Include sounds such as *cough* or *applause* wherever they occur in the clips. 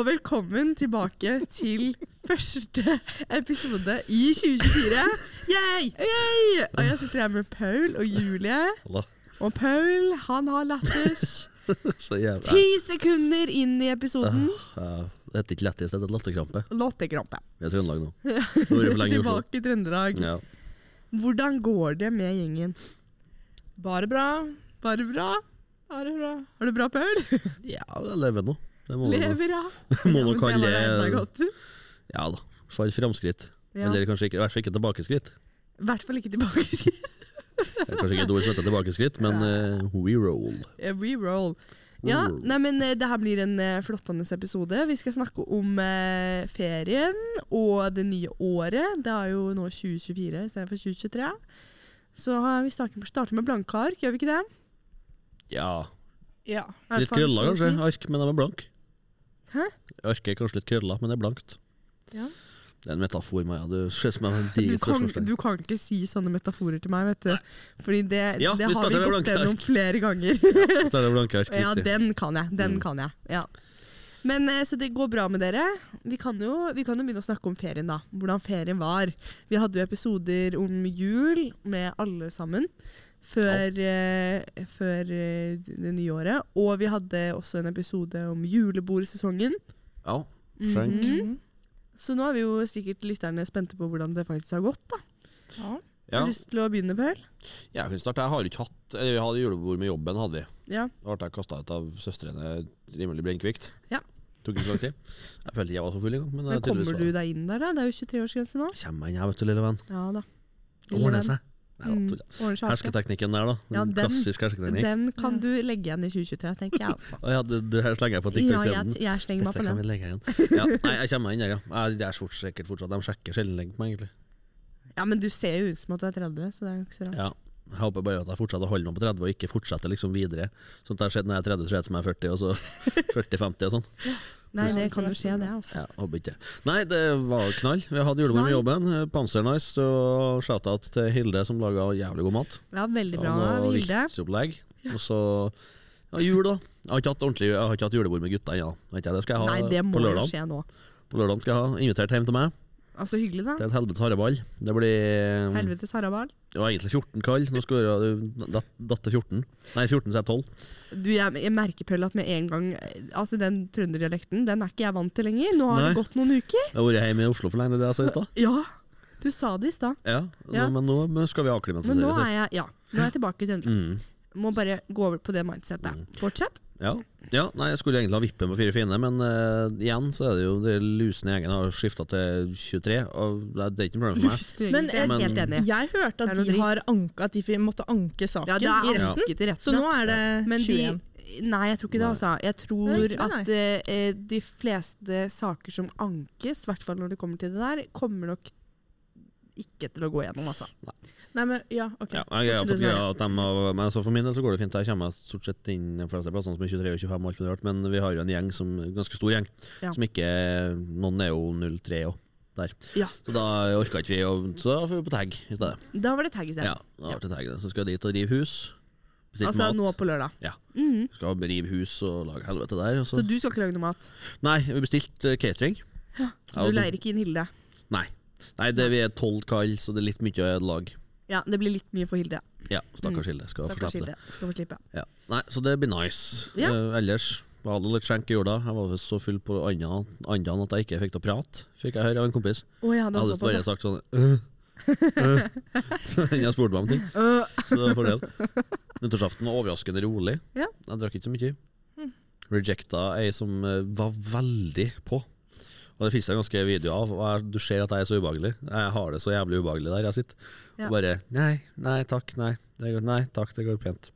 Og velkommen tilbake til første episode i 2024. Yay! Yay! Og jeg sitter her med Paul og Julie. Hallo. Og Paul han har lættis *laughs* Så jævla ti sekunder inn i episoden. ja, Det heter ikke lettis, det heter latterkrampe. Latterkrampe. Vi er i Trøndelag nå. *laughs* Nå vi for lenge i Oslo. Tilbake i Trøndelag. Ja. Hvordan går det med gjengen? Bare bra. Bare bra? Bare bra. Har det bra, Paul? ja, jeg lever nå. Det må Lever, *laughs* ja. må Ja, man kalle det. Ja da. For framskritt. Ja. Eller kanskje ikke, i hvert fall ikke tilbakeskritt. I hvert fall ikke tilbakeskritt. Det er kanskje ikke et ord som heter tilbakeskritt, men uh, we roll. We roll. Ja, nei, men eh, det her blir en uh, flottende episode. Vi skal snakke om uh, ferien og det nye året. Det er jo nå 2024 istedenfor 2023. Så eh, vi starter, starter med blanke ark, gjør vi ikke det? Ja. Ja. Litt krøller kanskje. Ark, men de er blank. Hæ? Arket er kanskje litt krølla, men det er blankt. Ja. Det er en metafor, Maja. Du Du kan, du kan ikke si sånne metaforer til meg, vet du. Fordi det, Ja, det har vi gått gjennom flere ganger. ja, det blanke ark. *laughs* Ja, den kan jeg. Den Mm. kan jeg. Ja. Men eh, Så det går bra med dere. Vi kan, jo, vi kan jo begynne å snakke om ferien, da. Hvordan ferien var. Vi hadde jo episoder om jul med alle sammen. Før, eh, før eh, det nye året. Og vi hadde også en episode om julebordsesongen. Ja, skjenk. Mhm. Så nå er vi jo sikkert lytterne spente på hvordan det faktisk har gått. da. ja. Ja. Har du lyst til å begynne, Per? Jeg kan starte. Jeg har ikke hatt eller Vi hadde julebord med jobben, hadde vi. Ja. Da ble jeg kasta ut av søstrene rimelig brennkvikt. Ja. Tok ikke så lang tid. Jeg følte ikke jeg var så full engang. Men, Men kommer du deg inn der, da? Det er jo 23-årsgrense nå. Kommer jeg inn, her, vet du, lille venn. Ja da. Ordner seg. Mm, jeg. Hersketeknikken der, da. Ja, den- Klassisk hersketeknikk. Den kan du legge igjen i 2023, tenker jeg. altså. Ja, du, du her slenger jeg på Ja, TikTok-siden. jeg, jeg slenger meg Dette på kan den. vi legge igjen. *laughs* Ja, nei, jeg kommer meg inn der, ja. Jeg, er fort, sikkert fortsatt. De sjekker sjelden legg på meg, egentlig. Ja, Men du ser jo ut som at du er 30, så det er jo ikke så rart. Ja. Jeg håper bare at jeg fortsetter å holde meg på 30 og ikke fortsetter liksom videre. Sånn at det har skjedd når jeg er 30, så ser jeg ut som jeg er 40, og så *laughs* 40-50 og sånn. Nei, det kan jo skje, det. altså. Ja, håper ikke. Nei, det var knall. Vi hadde julebord med jobben jobben. Pansernice og shout-out til Hilde som laga jævlig god mat. Ja, Veldig bra, Hilde og så ja, jul, da. Jeg har ikke hatt ordentlig Jeg har ikke hatt julebord med gutta ennå. Ja. Det skal jeg ha Nei, det må på lørdag. skje nå. På lørdag skal jeg ha invitert hjem til meg. Altså, hyggelig, da. Det er et helvetes haraball. Det blir Helvetes haraball. Det var egentlig 14 kall. Nå skal du datt datt til 14. Nei, 14 så er det 12. Du, jeg, jeg merker Pøll, at med en gang Altså, den trønderdialekten den er ikke jeg vant til lenger. Nå har det gått noen uker. Jeg har vært hjemme i Oslo for lenge, det jeg sa i stad. *laughs* Ja, du sa det i stad. Ja, Ja. men nå skal vi Men nå er jeg Ja, nå er jeg tilbake i endelig Mm. Må bare gå over på det mindsettet. Mm. Fortsett. Ja. ja, nei, jeg skulle egentlig ha vippet på fire fine, men uh, igjen så er det jo det lusne gjengen har skifta til 23, og det er- ikke noe problem for meg. Lusne Men. Jeg Men- helt enig. Jeg hørte at de dritt. har anka At de måtte anke saken Ja, det i retten. i retten. Så nå er det Men de 21. Nei, jeg tror ikke det, altså. Jeg Nei, tror ikke, at eh, eh, de fleste saker som ankes, i hvert fall når det kommer til det der, kommer nok ikke til å gå gjennom, altså. Nei, men ja, ok. Ja, jeg jeg, jeg, jeg, at de har, men altså For min del så går det fint. Jeg kommer stort sett inn de fleste plassene som er 23 og 25, og alt mulig rart, men vi har jo en gjeng som ganske stor gjeng, Ja. som ikke Noen er jo 03 og der. Ja. Så da orka ikke vi, og så da får vi på tag i stedet. Da var det tag i stedet. Ja, da ble det tag. Så skal jeg dit og rive hus. Bestilt altså mat. nå på lørdag. Ja. Mhm. Skal rive hus og lage helvete der. Og så. Så du skal ikke lage noe mat? Nei, vi bestilte uh, catering. Så Ja, du du- leier ikke inn Hilde? Nei. Nei, det, vi er tolv kall, så det er litt mye lag. Ja, det blir litt mye for Hilde. Ja, stakkars Hilde. Skal Stakkars. Hilde. Skal få slippe. Ja. Nei, så det blir nice. Ja. Uh, ellers var det litt skjenk i jorda. Jeg var så full på andan at jeg ikke fikk til å prate, fikk jeg høre av en kompis. Oh, ja, Jeg hadde såpass. bare sagt sånn øh, øh. Så *laughs* Jeg spurte meg om ting, Øh. så det var fordel. Nyttårsaften var overraskende rolig. Ja. Jeg drakk ikke så mye. Mm. Rejecta ei som eh, var veldig på. Og det finnes det ganske videoer av. Og jeg, du ser at jeg er så ubehagelig. Jeg har det så jævlig ubehagelig der jeg sitter. Ja. Og bare Nei, nei takk, nei. Det går, nei takk, det går pent.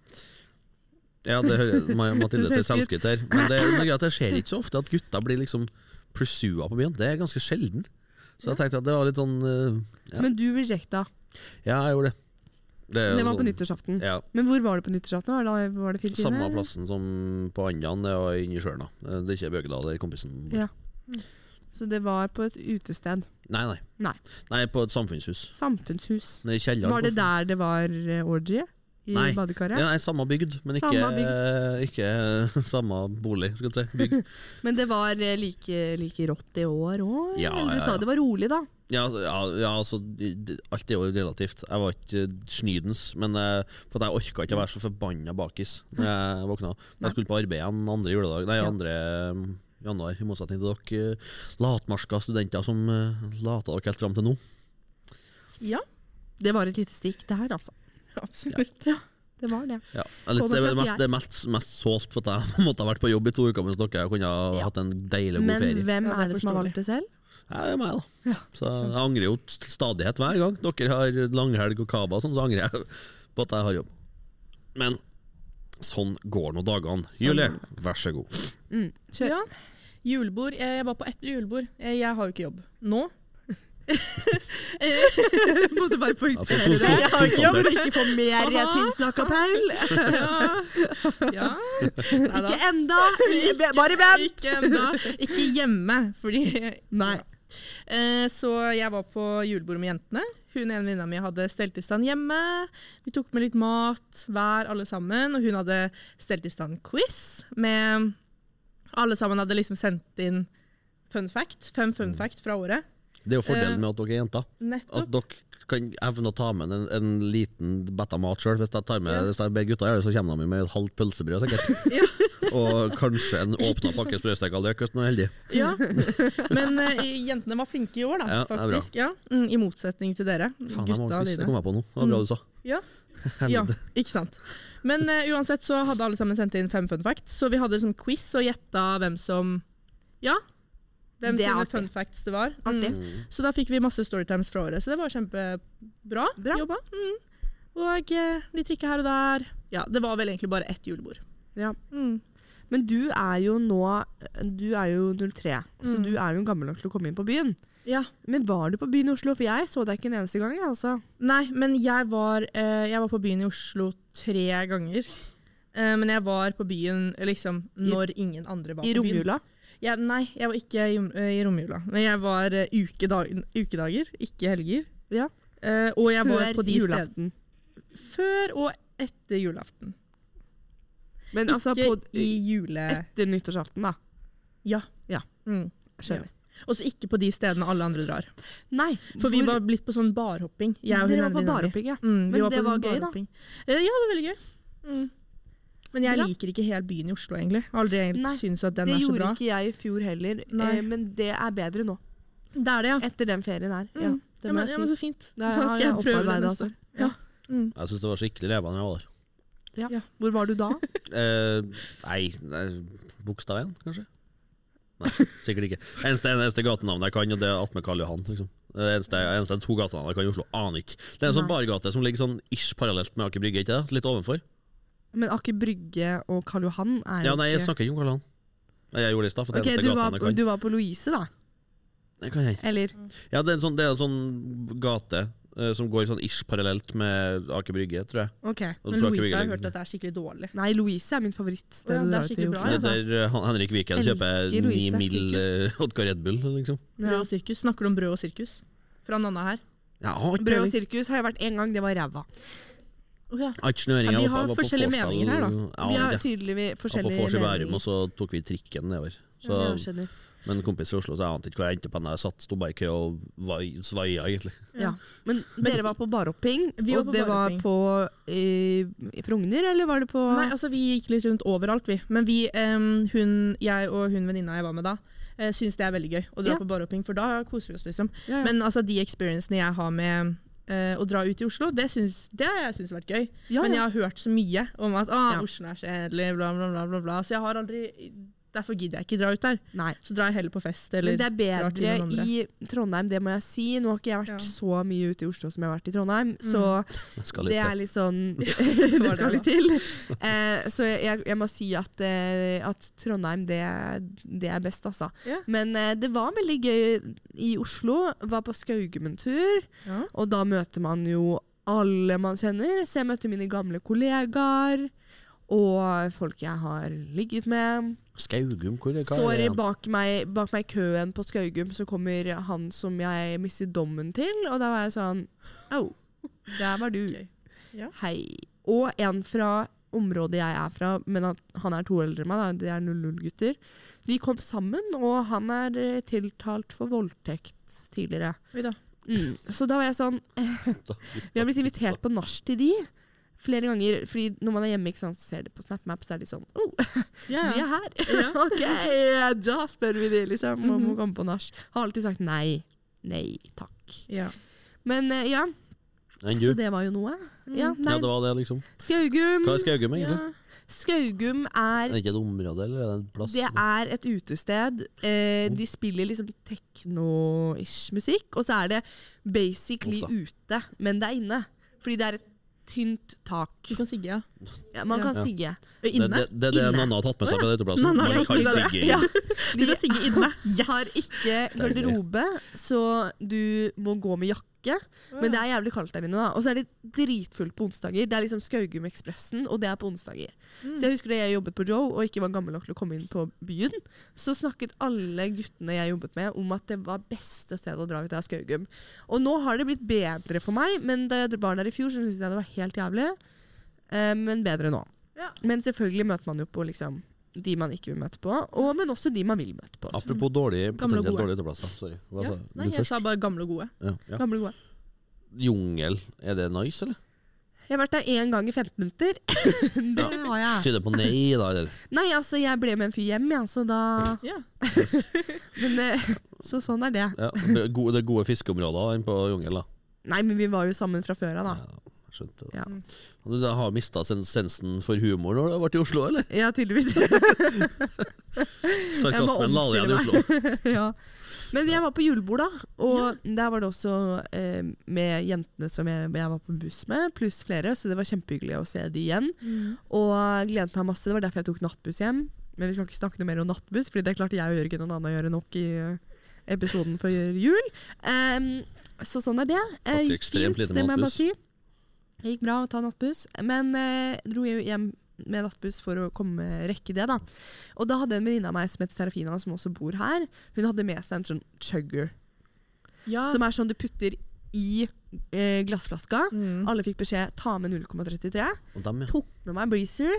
Ja, det hører *laughs* Mathilde ser selvskryt her. Men det, det skjer ikke så ofte at gutta blir liksom pursua på byen. Det er ganske sjelden. Så jeg tenkte at det var litt sånn eh, ja. Men du rejecta. Ja, jeg gjorde det. Det, Det var på sånn- nyttårsaften. Ja, Men hvor var det på nyttårsaften? Var det, var det fint Samme plassen som på Andan, det var inni sjøen. Eh, Det er ikke Bøgedal, det er kompisen. Ja. Så det var på et utested. Nei, nei, Nei. Nei, på et samfunnshus. Samfunnshus. Kjelleren. Var det der det var orgie? i Nei. badekaret. Ja, nei, samme bygd, men ikke Samme ikke *laughs* samme bolig, skal du si. Bygd. *laughs* Men det var eh, like, like rått i år òg? Ja, du sa det var rolig, da? Ja, ja, ja altså, alt er jo relativt. Jeg var ikke snydens, men eh, for at jeg orka ikke å være så forbanna bakis når jeg våkna. Jeg skulle på arbeid igjen andre juledag, nei, andre um, januar, i motsetning til dere uh, latmarska studenter som uh, lata dere helt fram til nå. Ja, Det var et lite stikk der, altså. *laughs* absolutt. Det var det. Ja. Det litt, det er mest, det er mest, mest sålt for at jeg *laughs* måtte ha vært på jobb i to uker mens dere kunne ha Ja. hatt en deilig god Men ferie. hvem Ja, er det som har valgt det selv? Ja, det er meg, da. Ja, Så jeg angrer jo til stadighet hver gang dere har langhelg og kaba, sånn, så angrer jeg *laughs* på at jeg har jobb. Men sånn går nå dagene. Julie, vær så god. Mm. Kjør. Ja. Julebord. Jeg jeg var på ett julebord. Jeg, jeg har jo ikke jobb nå. *laughs* Måtte bare poengtere det. Jeg har ikke jobb, ikke få mer tilsnakka, Paul. *laughs* Ja. Ikke enda! Bare vent! Ikke enda. Ikke hjemme, fordi Nei. Eh, Så jeg var på julebord med jentene. Hun ene venninna mi hadde stelt i stand hjemme. Vi tok med litt mat hver, alle sammen. Og hun hadde stelt i stand quiz med Alle sammen hadde liksom sendt inn fun fact. Fem fun fact fra året. Det er jo Eh, fordelen med at dere er jenter. Nettopp. At dere kan evne å ta med en, en liten betta mat sjøl. Hvis Ja. hvis jeg ber gutta gjøre det, så kommer de med et halvt pølsebrød, sikkert. *laughs* Ja. *laughs* Og kanskje en åpna pakke sprøsteka løk, hvis man er heldig. *laughs* Ja. Men uh, jentene var flinke i år, da. Ja, faktisk. Ja. Mm, I motsetning til dere. Faen, gutta quiz, det dine. kom jeg på nå. Det var bra du sa. Ja. Ja, ikke sant. Men uh, uansett så hadde alle sammen sendt inn fem fun facts, så vi hadde liksom quiz og gjetta hvem som Ja. Hvem Det sine fun facts det var. Mm. Mm. Så da fikk vi masse storytimes fra året, så det var kjempebra Bra. jobba. Mm. Og uh, litt trikke her og der. Ja, det var vel egentlig bare ett julebord. Ja. Mm. Men du er jo nå Du er jo 03, så Mm. du er jo gammel nok til å komme inn på byen. Ja. Men var du på byen i Oslo? For jeg så deg ikke en eneste gang. Altså. Nei, men jeg var, eh, jeg var på byen i Oslo tre ganger. Eh, men jeg var på byen liksom når ingen andre var I på byen. romjula. Jeg, nei, jeg var ikke i, i romjula. Men jeg var eh, ukedag, ukedager, ikke helger. Ja. Eh, og jeg var på de stedene julaften. før og etter julaften. Men altså ikke på, i jule... etter nyttårsaften, da. Ja. Ja. Mm. Skjønner. Og så ikke på de stedene alle andre drar. Nei. For vi var blitt på sånn barhopping. Jeg og Dere var på barhopping, ja. Mm, Men var det var sånn gøy, barhopping. da? ja, det var veldig gøy. Mm. Men jeg liker ikke helt byen i Oslo, egentlig. Aldri egentlig Nei, synes at den er så bra. Det gjorde ikke jeg i fjor heller, Nei. eh, men det er bedre nå. Det er det, ja. Etter den ferien her. Ja, Mm. det ja, men, jeg ja, men så fint. Da Da skal jeg jeg prøve det neste altså. år. Ja. Mm. Jeg syns det var skikkelig levende jeg var der. Hvor var du da? *laughs* Eh, nei, nei bokstav én, kanskje? Nei, sikkert ikke. Eneste, eneste gatenavnet jeg kan, og det er attmed Karl Johan. Liksom. Det eneste, eneste to gatenavn jeg kan i Oslo, aner ikke. Det er en sånn bargate som ligger sånn ish parallelt med Aker Brygge, ikke det? Litt ovenfor. Men Aker Brygge og Karl Johan er jo Ja, nei, jeg ikke snakker ikke om Karl Johan. Jeg gjorde det i stad, for det Ok, eneste du var, du var på Louise, da? Det kan jeg. Eller? Ja, det er en sånn, det er en sånn gate som går sånn ish parallelt med Aker Brygge, tror jeg. Ok. Men Louise har jeg hørt at det er skikkelig dårlig. Nei, Louise er min favorittsted Oh, ja, det er i skikkelig bra, ja. Er der eh, Henrik Wiken kjøper ni mill. mil eh, *laughs* vodka Red Bull, liksom. Brød og sirkus. Snakker du om brød og sirkus? Fra Nanna her. Ja, Brød og sirkus har jeg vært én gang, det var ræva. ja. Har. Ja, på- har forskjellige meninger her, da. Ja, Vi har tydeligvis forskjellige meninger. på forskjellige i Bærum, og så tok vi trikken nedover. Så, Ja, men kompis fra Oslo, så jeg ante ikke hvor jeg endte på. Jeg satt, sto bare i kø og vai- svaia, egentlig. Ja. Men dere var på barhopping, Vi var og på det var på i, i Frogner, eller var det på Nei, altså vi gikk litt rundt overalt, vi. Men vi, em, hun, jeg og hun venninna jeg var med da, uh, syns det er veldig gøy å dra Ja. på barhopping, for da koser vi oss, liksom. ja, ja. Men altså, de experiencene jeg har med Uh, å dra ut i Oslo, det, syns, det har jeg syntes vært gøy. ja, Men jeg har hørt så mye om at ah, Ja. Oslo er kjedelig, bla, bla, bla, bla, bla. Så jeg har aldri Derfor gidder jeg ikke dra ut der. Nei. Så drar jeg heller på fest, eller Men det er bedre i Trondheim, det må jeg si. Nå har ikke jeg vært Ja. så mye ute i Oslo som jeg har vært i Trondheim, Mm. så *laughs* det er litt sånn *laughs* *laughs* Det skal litt til. Eh, så jeg, jeg må si at, eh, at Trondheim, det, det er best, altså. Ja. Men eh, det var veldig gøy i Oslo. Var på Skaugum-tur, Ja. og da møter man jo alle man kjenner. Så jeg møtte mine gamle kollegaer. Og folk jeg har ligget med. Skaugum, hvor er hva Står er bak meg, bak meg i køen på Skaugum, så kommer han som jeg mistet dommen til. Og da var jeg sånn Au, der var du. Okay. Ja. Hei. og en fra området jeg er fra, men at han er to eldre enn meg, da, det er 00-gutter. De kom sammen, og han er eh, tiltalt for voldtekt tidligere. Oi da. Mm. Så da var jeg sånn *laughs* Vi har blitt invitert på nach til de flere ganger. fordi når man er hjemme, ikke sant, ser det på SnapMap, så er de sånn oh, *laughs* yeah. de er her! Ja. *laughs* ok, da spør vi de, liksom. Om må å komme på nach. Har alltid sagt nei. Nei takk. ja. Men uh, ja, så det var jo noe. Ja, Ja, nei, det var det, liksom. Skaugum. Hva er Skaugum, egentlig? Ja. Skaugum Er er det ikke et område, eller er det en plass? Det er et utested. Eh, de spiller liksom tekno-ish musikk, og så er det basically Ofta. ute, men det er inne. Fordi det er et tynt tak. Du kan sigge, ja. Ja, man kan Ja. sigge. det, Inne. det, det det Inne. Nanna har tatt med seg fra uteplassen. Nanna Man har kan ikke seg. Ja. Du kan sigge inne. Yes! Har ikke garderobe, så du må gå med jakke. Men det er jævlig kaldt der inne. da Og så er det dritfullt på onsdager. Det er liksom Skaugum-ekspressen, og det er på onsdager. Mm. Så jeg husker da jeg jobbet på Joe og ikke var gammel nok til å komme inn på byen, så snakket alle guttene jeg jobbet med om at det var beste stedet å dra ut av Skaugum. Og nå har det blitt bedre for meg, men da jeg var der i fjor, så syntes jeg det var helt jævlig. Eh, men bedre nå. Ja. Men selvfølgelig møter man jo på liksom de man ikke vil møte på, og, men også de man vil møte på. Apropos dårlig, potensielt dårlige uteplasser. Sorry. Hva Ja. sa Nei, jeg sa bare gamle og gode. Ja, ja. Gamle gode. Jungel, er det nice, eller? Jeg har vært der én gang i 15 minutter. *laughs* det Ja. har jeg. Tyder på nei, da, eller? Nei, altså, jeg ble med en fyr hjem, ja, så da Ja. *laughs* Men eh, Så sånn er det. Ja, det er gode, det er gode fiskeområder inne på Jungel, da. Nei, men vi var jo sammen fra før av, da. Ja, skjønte det. Ja. Og Du har mista sensen for humor når du har vært i Oslo, eller? Ja, tydeligvis. Sarkasmen la igjen i Oslo. *laughs* ja. Men jeg var på julebord, da. Og der var det også eh, med jentene som jeg, jeg var på buss med, pluss flere. Så det var kjempehyggelig å se de igjen. Og jeg gledet meg masse. Det var derfor jeg tok nattbuss hjem. Men vi skal ikke snakke noe mer om nattbuss, Fordi det klarte jeg og Jørgen og Nanna å gjøre nok i eh, episoden før jul. Um, så sånn er det. Eh, gikk fint, det må jeg bare si. Det gikk bra å ta nattbuss. Men eh, dro hjem med nattbuss for å komme rekke det. da. Og da hadde en venninne av meg som heter Serafina, som også bor her, hun hadde med seg en sånn chugger. Ja. Som er sånn du putter i eh, glassflaska. Mm. Alle fikk beskjed ta med 0,33. Og dem, ja. Tok med meg Breezer.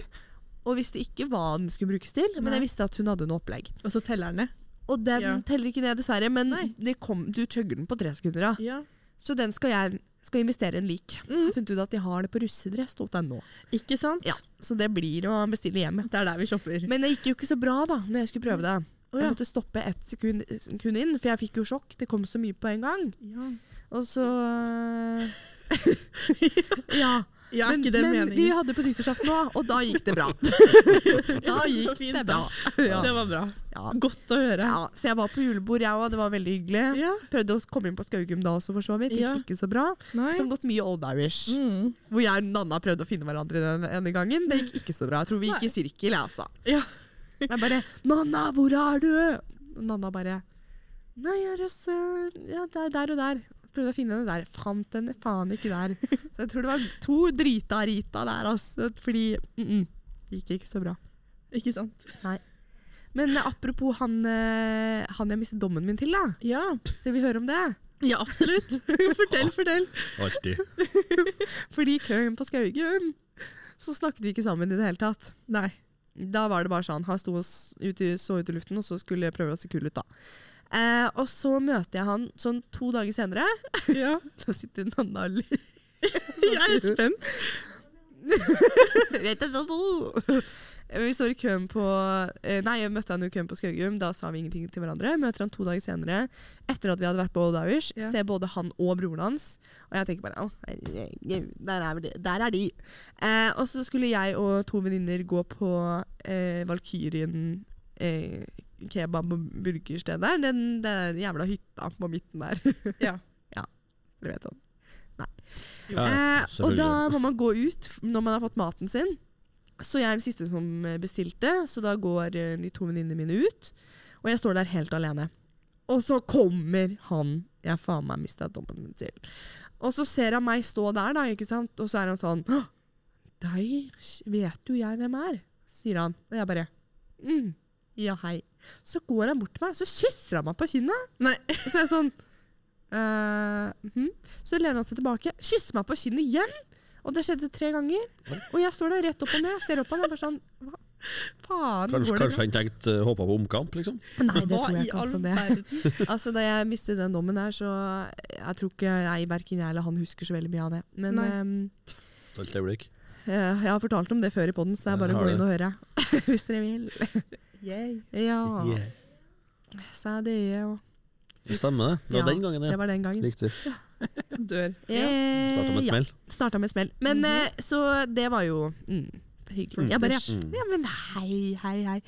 Og visste ikke hva den skulle brukes til, men Nei. jeg visste at hun hadde noe opplegg. Og så teller den ned. Og den Ja. teller ikke ned, dessverre, men det kom, du chugger den på tre sekunder. da. Ja. Så den skal jeg skal investere i en lik. Jeg Mm. har funnet ut at de har det på russedress.no. Ikke sant? Ja, så det blir å bestille hjem. Det er der vi shopper. Men det gikk jo ikke så bra da når jeg skulle prøve det. Å, Jeg måtte stoppe ett sekund, sekund inn, for jeg fikk jo sjokk. Det kom så mye på en gang. Ja. Og så *laughs* Ja. Ja, men men vi hadde på nyttårsaften nå, og da gikk det bra. *laughs* da gikk fint, det bra. Ja. Det var bra. Ja. Godt å høre. Ja, så jeg var på julebord, jeg òg. Det var veldig hyggelig. Prøvde å komme inn på Skaugum da også, for så vidt. Gikk ikke så bra. Nei. Som gått mye Old Irish. Mm. Hvor jeg og Nanna prøvde å finne hverandre den ene gangen. Det gikk ikke så bra. Jeg tror vi gikk i sirkel, jeg, altså. Ja. Jeg bare 'Nanna, hvor er du?' Nanna bare 'Nei, jeg er hos øh, Ja, der, der og der'. Prøvde å finne henne der. Fant henne faen ikke der. Så jeg tror det var to drita Rita der, altså. Fordi mm -mm, Gikk ikke så bra. Ikke sant? Nei. Men apropos han, eh, han jeg mistet dommen min til, da. Ja. Så vi høre om det. ja, absolutt. *laughs* fortell, fortell. Alltid. *laughs* Fordi køen på Skaugum, så snakket vi ikke sammen i det hele tatt. Nei. Da var det bare sånn, han sto og ut så ut i luften, og så skulle jeg prøve å se kul ut, da. Eh, og så møter jeg han sånn to dager senere. Ja. *laughs* Da sitter Nanna og ler. *laughs* Jeg er spent. Vi står i køen på eh, Nei, jeg møtte han i køen på Skaugum. Da sa vi ingenting til hverandre. Møter han to dager senere, etter at vi hadde vært på Old Irish. Ja. Ser både han og broren hans. Og jeg tenker bare der er, de. Der er de. Eh, og så skulle jeg og to venninner gå på eh, Valkyrien eh, kebab- og burgersted der. Den, den jævla hytta på midten der. *laughs* Ja. ja. Dere vet han. Ja, Eh, og da må man gå ut når man har fått maten sin. Så jeg er den siste som eh, bestilte, så da går eh, de to venninnene mine ut. Og jeg står der helt alene. Og så kommer han jeg faen meg mista dommen min til. Og så ser han meg stå der, da, ikke sant? og så er han sånn «Åh, Deg vet jo jeg hvem er, sier han. Og jeg bare mm, Ja, hei. Så går han bort til meg, så kysser han meg på kinnet. Nei. Så er jeg sånn uh, hm. Så lener han seg tilbake, kysser meg på kinnet igjen. Og det skjedde tre ganger. Og jeg står der rett opp og ned, ser opp på han og bare sånn Hva faen Kanskje, går det kanskje han tenkte uh, håpa på omkamp, liksom? Nei, det tror jeg ikke. Altså, det. *laughs* altså, da jeg mistet den dommen der, så Jeg tror ikke jeg, verken jeg eller han husker så veldig mye av det. Men um, Stolt øyeblikk. eh, jeg har fortalt om det før i poden, så det er bare å gå inn og høre. *laughs* Hvis dere vil. Yay. Ja. Yeah. Sa det, ja. Det stemmer, det. Det var Ja, den gangen, det ja. var den gangen. Riktig. *laughs* Dør. Ja. Starta med et ja. smell. Starta med et smell. Men Mhm. eh, Så det var jo mm, hyggelig. Jeg bare Mm. Ja, men hei, hei, hei.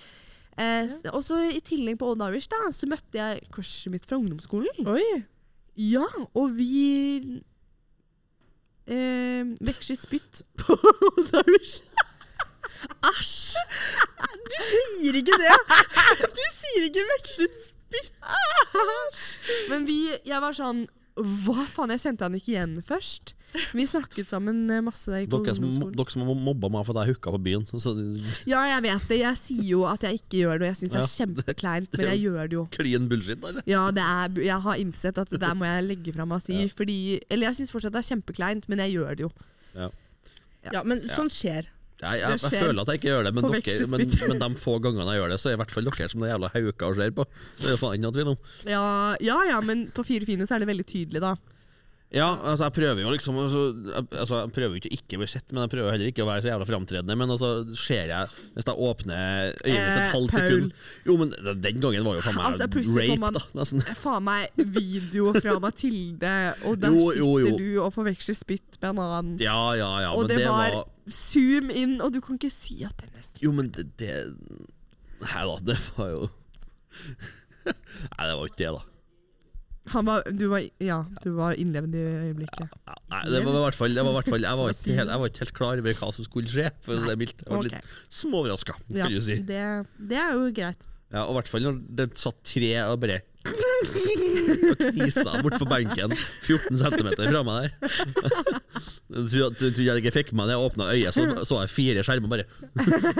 Eh, og så I tillegg på Old Irish da, så møtte jeg kurset mitt fra ungdomsskolen. Oi. Ja, og vi eh, vekslet spytt på *laughs* Old Irish. Æsj! Du sier ikke det! Du sier ikke vekslet spytt. Men vi, jeg var sånn Hva faen, jeg sendte han ikke igjen først. Vi snakket sammen eh, masse Der på Dere som, dere som mobba meg for at jeg hooka på byen. Så Ja, jeg vet det. Jeg sier jo at jeg ikke gjør det, og jeg syns det er Ja. kjempekleint, men jeg gjør det jo. klin bullshit, eller? Ja, det er, jeg har innsett at det der må jeg legge fra meg og si. Fordi, eller jeg syns fortsatt det er kjempekleint, men jeg gjør det jo. Ja, men sånn skjer. Jeg, jeg, jeg føler at jeg ikke gjør det, men, dere, men, men de få gangene jeg gjør det, så er i hvert fall dere som det jævla hauka ser på. Det er jo faen at vi nå. Ja, ja, ja, men på Fire fine så er det veldig tydelig, da. Ja, altså jeg prøver jo liksom altså, jeg, altså, jeg prøver jo ikke ikke å bli sett, men jeg prøver heller ikke å være så jævla framtredende. Men altså, ser jeg Hvis jeg åpner øyet mitt et Eh, halvt sekund Jo, men den gangen var jo faen meg Altså, rape, man- da. Nesten. *laughs* Faen meg video fra Mathilde, og der Jo, jo, jo. sitter du og forveksler spytt med en annen. Ja, ja, ja, og men det, var, var zoom inn, og du kan ikke si at det nesten Jo, men det, det Nei da, det var jo *laughs* Nei, det var jo ikke det, da. Han var, du var, ja, du var innlevende i øyeblikket. Ja, Nei, det var i hvert fall, var hvert fall jeg, var ikke helt, jeg var ikke helt klar over hva som skulle skje. For det mildt Jeg var okay. litt småoverraska, Ja, kan du si. det, det er jo greit. Ja, og i hvert fall når det satt tre og bare Og knisa bort på benken 14 cm fra meg der. Jeg trodde jeg ikke fikk med det? Jeg åpna øyet, så så jeg fire skjermer bare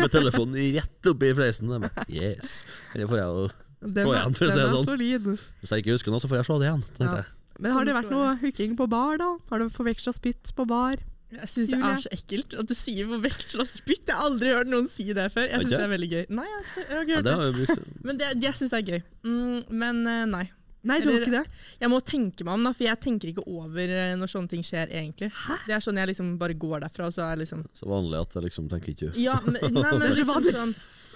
med telefonen rett oppi fleisen. Yes. Her får jeg jo Den, er- igjen, for å si den det er sånn. solid. Hvis jeg ikke husker noe, så får jeg se det igjen. Ja. Men har det vært noe hooking på bar, da? Har du forveksla spytt på bar? Jeg syns det er så ekkelt at du sier forveksla spytt. Jeg har aldri hørt noen si det før. Jeg syns det er veldig gøy. Nei, jeg, jeg har ikke Ja, hørt det det. har jeg. *laughs* Men det, jeg syns det er gøy. Mm, men eh, nei. Nei, du har ikke det? Jeg må tenke meg om, da, for jeg tenker ikke over eh, når sånne ting skjer, egentlig. Det er sånn jeg liksom bare går derfra, og så er liksom Så vanlig at jeg liksom tenker ikke Ja, men, nei, *laughs* men Det liksom sånn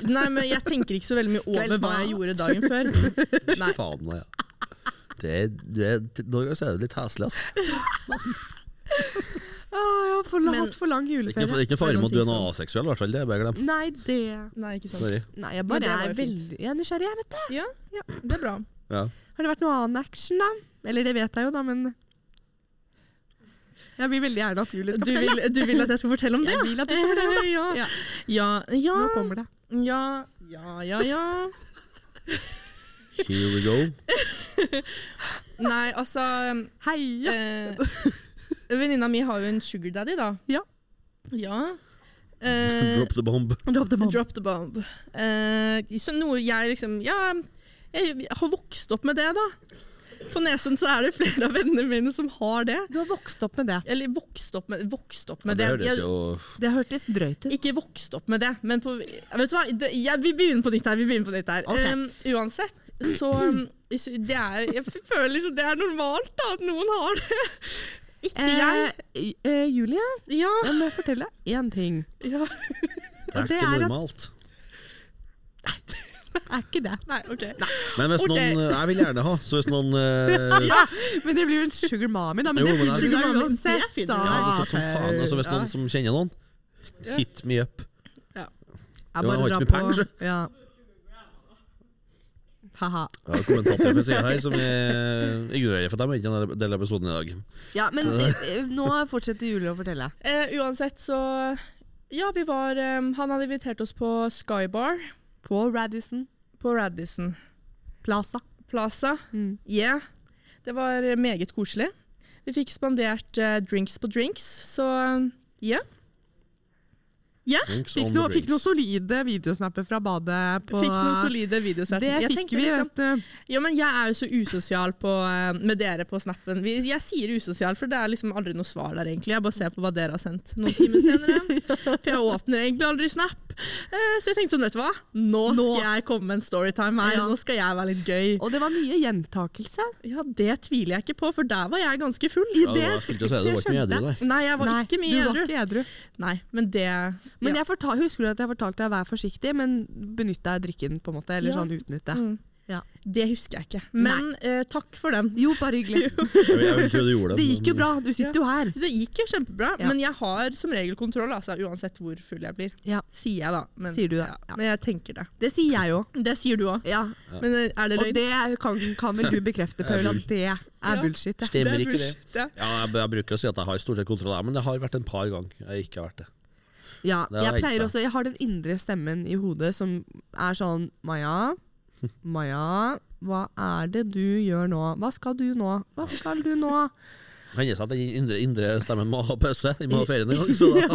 Nei, men jeg tenker ikke så veldig mye over hva jeg gjorde dagen før. *laughs* Nei. Faen, ja. Det, det, Noen ganger er det litt heslig, altså. Å, jeg har for, hatt for lang er ikke, juleferie. er ikke fare med at du er noe som- aseksuell, i hvert fall. Det er bare glem. Nei, det Nei, ikke sant. Sorry. Nei, jeg bare er veldig jeg er nysgjerrig, jeg, vet du. Ja, det er bra. Ja. Har det vært noe annen action, da? Eller det vet jeg jo, da, men Jeg vil veldig gjerne at Julie skal Du fortelle. vil, du vil at jeg skal fortelle om det? Jeg vil at du skal fortelle om det. Ja. Ja. Ja, ja, Nå kommer det. Ja, ja, ja, ja. Here we go. *laughs* Nei, altså Heia! eh, Venninna mi har jo en sugar daddy, da. Ja. Ja. Eh, *laughs* Drop the bomb. Drop the bomb. Drop the bomb. Eh, så noe jeg liksom Ja, jeg har vokst opp med det, da. På Nesund så er det flere av vennene mine som har det. Du har vokst opp med det. Eller vokst opp med, vokst opp Ja, med det det. høres Jeg- jo Det hørtes drøyt ut. Ikke vokst opp med det, men på Vet du hva, det, jeg, vi begynner på nytt her. Vi begynner på nytt her. Okay. Um, uansett, så um, det er Jeg føler liksom det er normalt da, at noen har det. *laughs* Ikke jeg. Eh, eh, Julie, Ja. jeg må fortelle én ting. ja. *laughs* Det er det ikke normalt. at- normalt. *laughs* Er ikke det. Nei, OK. Men hvis okay. noen eh, Jeg vil gjerne ha, så hvis noen uh... *laughs* Ja, men det blir jo en sugar mommy, da. Men Jo, det finner Sugar mommy, uansett. ja, altså, som faen, altså, Hvis Ja. noen som kjenner noen, hit me up. Ja. Jeg bare drar ikke på- mye penger, så. Ja. Haha. Jeg har kommentator fra sida her som jeg ignorerer, for de er ikke en del av episoden i dag. Ja, men eh, nå fortsetter Julie å fortelle. Uh, uansett, så Ja, vi var um, Han hadde invitert oss på Skybar På Radisson på Radisson Plaza. Plaza. Mm. Yeah. Det var meget koselig. Vi fikk spandert uh, drinks på drinks, så yeah. Drinks Fikk on noe, fikk noen solide videosnapper fra badet. På, Fikk noen solide videosnapper. det Jeg fikk vi, liksom, vet du. Ja, men jeg er jo så usosial på, eh, med dere på snappen. Jeg sier usosial, for det er liksom aldri noe svar der, egentlig. Jeg bare ser på hva dere har sendt noen timer senere. *laughs* For jeg åpner egentlig aldri Snap. Eh, så jeg tenkte sånn, vet du hva? Nå Nå. skal jeg komme med en storytime her. Ja. Nå skal jeg være litt gøy. Og det var mye gjentakelse. Ja, det tviler jeg ikke på, for der var jeg ganske full. Ja, det å si det, det var ikke mye edru der. Nei, jeg var Nei, ikke mye du var edru. ikke edru. Nei, men det Men ja. jeg fortal, husker du at jeg fortalte deg vær forsiktig, men benytt deg av drikken, på en måte. Eller Ja. sånn utnytte. Mm. Ja. Det husker jeg ikke. Men eh, takk for den. Jo, bare hyggelig. *laughs* Gjorde det. Det gikk jo bra, du sitter jo her. Det gikk jo kjempebra, Ja. men jeg har som regel kontroll, altså, uansett hvor full jeg blir. Ja. Sier jeg, da. Men, Sier du det? Ja. Ja. Men jeg tenker det. Det sier jeg jo. Det sier du òg. Ja. Men eh, er det Og det kan, kan vel du *laughs* bekrefte, Paul, at det er bullshit. Ja. Stemmer er ikke det? Ja. Jeg, jeg bruker å si at jeg har stort sett kontroll, men det har vært en par ganger jeg ikke har vært det. Ja, jeg pleier også Jeg har den indre stemmen i hodet som er sånn Maja, Maja, hva er det du gjør nå? Hva skal du nå? Hva skal du nå? Hender seg at den indre, indre stemmen må ha pause. Den må ha ferie en gang, *laughs* så da,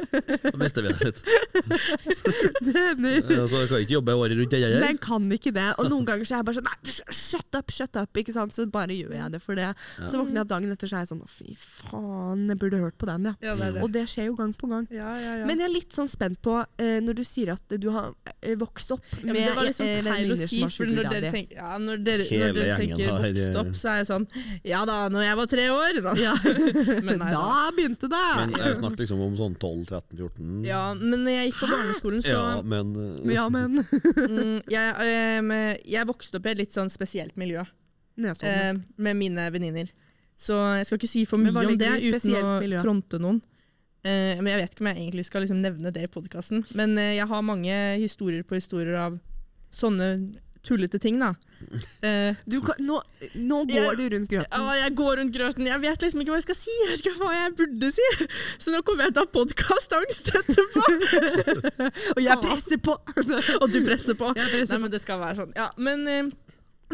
*laughs* da mister vi det litt. *laughs* Det er Ja, Så kan ikke jobbe året rundt. Jeg. Den kan ikke det. Og noen ganger så er jeg bare sånn Nei, shut up, shut up. Ikke sant? Så bare gjør jeg det for det. Så våkner jeg opp dagen etter så er jeg sånn Å, fy faen, jeg burde hørt på den, ja. Ja, det det. Og det skjer jo gang på gang. Ja, ja, ja. Men jeg er litt sånn spent på uh, når du sier at du har eh, vokst opp ja, med men det var liksom feil å si, for når dere, tenker, ja, når dere, når dere tenker vokst opp, så er jeg sånn Ja da, når jeg var tre år. Da. Ja. *laughs* Men nei, da. Da begynte det! Men jeg snakk liksom om sånn 12-13-14. Ja, men når jeg gikk på barneskolen, så Ja, men eh, Ja, men jeg, *laughs* *laughs* jeg, eh, jeg vokste opp i et litt sånn spesielt miljø sånn. eh, med mine venninner. Så jeg skal ikke si for mye om det uten å miljø? fronte noen. Eh, men Jeg vet ikke om jeg egentlig skal liksom nevne det i podkasten. Men eh, jeg har mange historier på historier av sånne tullete ting, da. Eh, Du kan, nå, nå går går du rundt grøten. ja, jeg går rundt grøten. Jeg vet liksom ikke hva jeg skal si. Jeg ikke hva jeg burde si. Så nå kommer jeg til å ha podkastangst etterpå. *laughs* Og jeg presser på! *laughs* Og du presser på. Presser Nei, men det skal være sånn. Ja, men eh,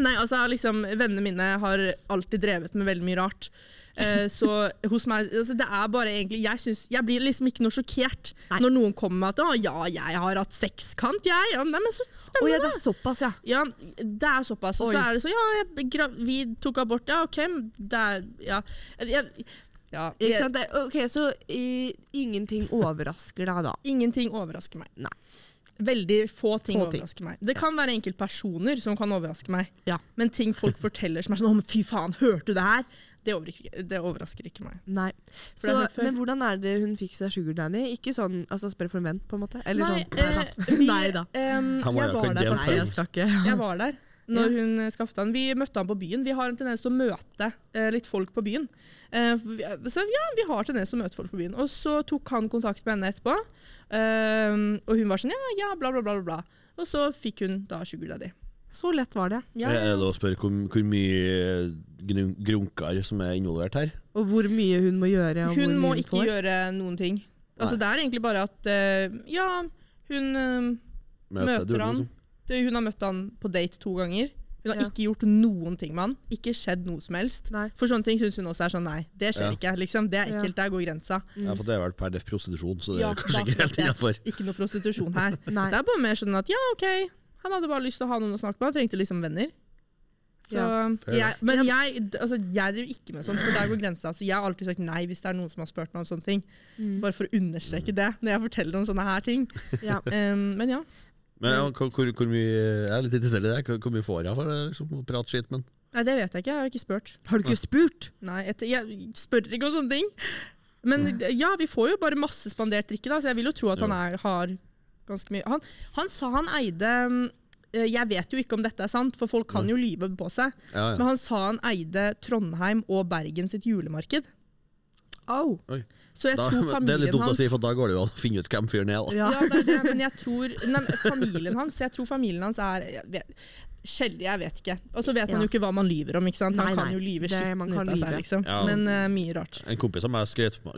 Nei, altså liksom Vennene mine har alltid drevet med veldig mye rart. Eh, så hos meg altså, Det er bare egentlig Jeg, synes, jeg blir liksom ikke noe sjokkert Nei. når noen kommer med at 'Å ja, jeg har hatt sekskant, jeg'. Ja, men så spennende. Oh, ja, det er såpass, ja. Ja, det er såpass. Og så er det så Ja, jeg, vi tok abort. Ja, OK. Det er Ja. Jeg, ja ok, Så i, ingenting overrasker deg da? ingenting overrasker meg. Nei. Veldig få ting Få ting. overrasker meg. Det kan være enkeltpersoner som kan overraske meg. Ja. Men ting folk forteller som er sånn fy faen, hørte du det her?' Det overrasker, det overrasker ikke meg. Nei. Så, men hvordan er det hun fikk seg sugar daddy? Ikke sånn altså spørre for en venn, på en måte? Eller Nei, sånn? Eh, *laughs* vi- Nei da. Han jeg var der Nei, jeg. Jeg var der når hun eh, skaffet han. Vi møtte han på byen. Vi har en tendens til å møte eh, litt folk på byen. Eh, så ja, vi har tendens til å møte folk på byen. Og så tok han kontakt med henne etterpå. eh, og hun var sånn ja, ja, bla, bla. bla, bla. Og så fikk hun da sugar daddy. Så lett var det. Ja, er det å spørre hvor, hvor mye grun- grunker som er involvert her? Og hvor mye hun må gjøre. Og Hun hvor må hun ikke får. gjøre noen ting. Altså, det er egentlig bare at uh, ja, hun eh, møter du, møter han. liksom? Det- Hun har møtt han på date to ganger. Hun har Ja. ikke gjort noen ting med han. Ikke skjedd noe som helst. Nei. For sånne ting syns hun også er sånn nei, det skjer Ja. ikke. liksom. Det er Ja. ekkelt, der går grensa. Ja, for det er vel per def prostitusjon, så det Ja, er kanskje da- ikke helt det innafor. Ikke noe prostitusjon her. Det er bare mer sånn at ja, OK, han hadde bare lyst til å ha noen å snakke med. Han trengte liksom venner. Så, Ja, jeg, men jeg, altså, jeg driver ikke med sånt, for der går grensa. Så jeg har alltid sagt nei hvis det er noen som har spurt meg om sånne ting. Mm. Bare for å understreke det når jeg forteller om sånne her ting. Ja. *laughs* Um, men ja. Men ja, hvor, hvor, hvor mye Jeg er litt interessert i det. Hvor, hvor mye får jeg for det, liksom, å prate skitt med Nei, det vet jeg ikke. Jeg har ikke spurt. Har du ikke spurt? Nei, jeg, jeg spør ikke om sånne ting. Men ja, vi får jo bare masse spandert drikke, da, så jeg vil jo tro at han er, har ganske mye Han, han sa han eide eh, Jeg vet jo ikke om dette er sant, for folk kan jo lyve på seg. Ja, ja. Men han sa han eide Trondheim og Bergen sitt julemarked. Au! Så jeg Da, tror *laughs* det er litt dumt dumt å si, for da går det jo an å finne ut hvem fyren er. Da. Ja. Det er det, men jeg tror nei, Familien hans Jeg tror familien hans er jeg vet, Sjelden, jeg vet ikke. Og så vet man Ja. jo ikke hva man lyver om. ikke sant? Han Nei, kan nei. jo lyve skitten ut av seg, liksom. Ja. Men uh, mye rart. En kompis av meg skrøt på,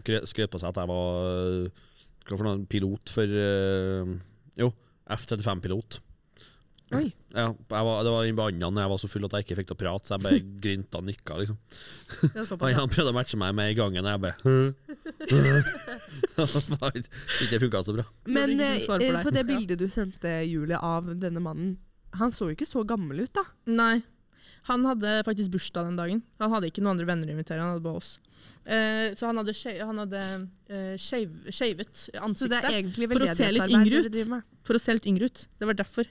seg at jeg var øh, hva for noe, pilot for uh, Jo, F-35-pilot. Oi. Ja, jeg var, det var en annen når jeg var så full at jeg ikke fikk til å prate, så jeg bare *laughs* grynta og nikka. Liksom. Såpass, *laughs* han prøvde å matche meg med i gangen, og jeg bare Det *laughs* ikke funka så bra. Men for eh, på det bildet du sendte, Julie, av denne mannen Han så jo ikke så gammel ut, da. Nei. Han hadde faktisk bursdag den dagen. Han hadde ikke noen andre venner å invitere, han hadde bare oss. Eh, så han hadde, eh, skeiv- skeivet Så det ansiktet For å se litt yngre ut. for å se litt yngre ut. Det var derfor.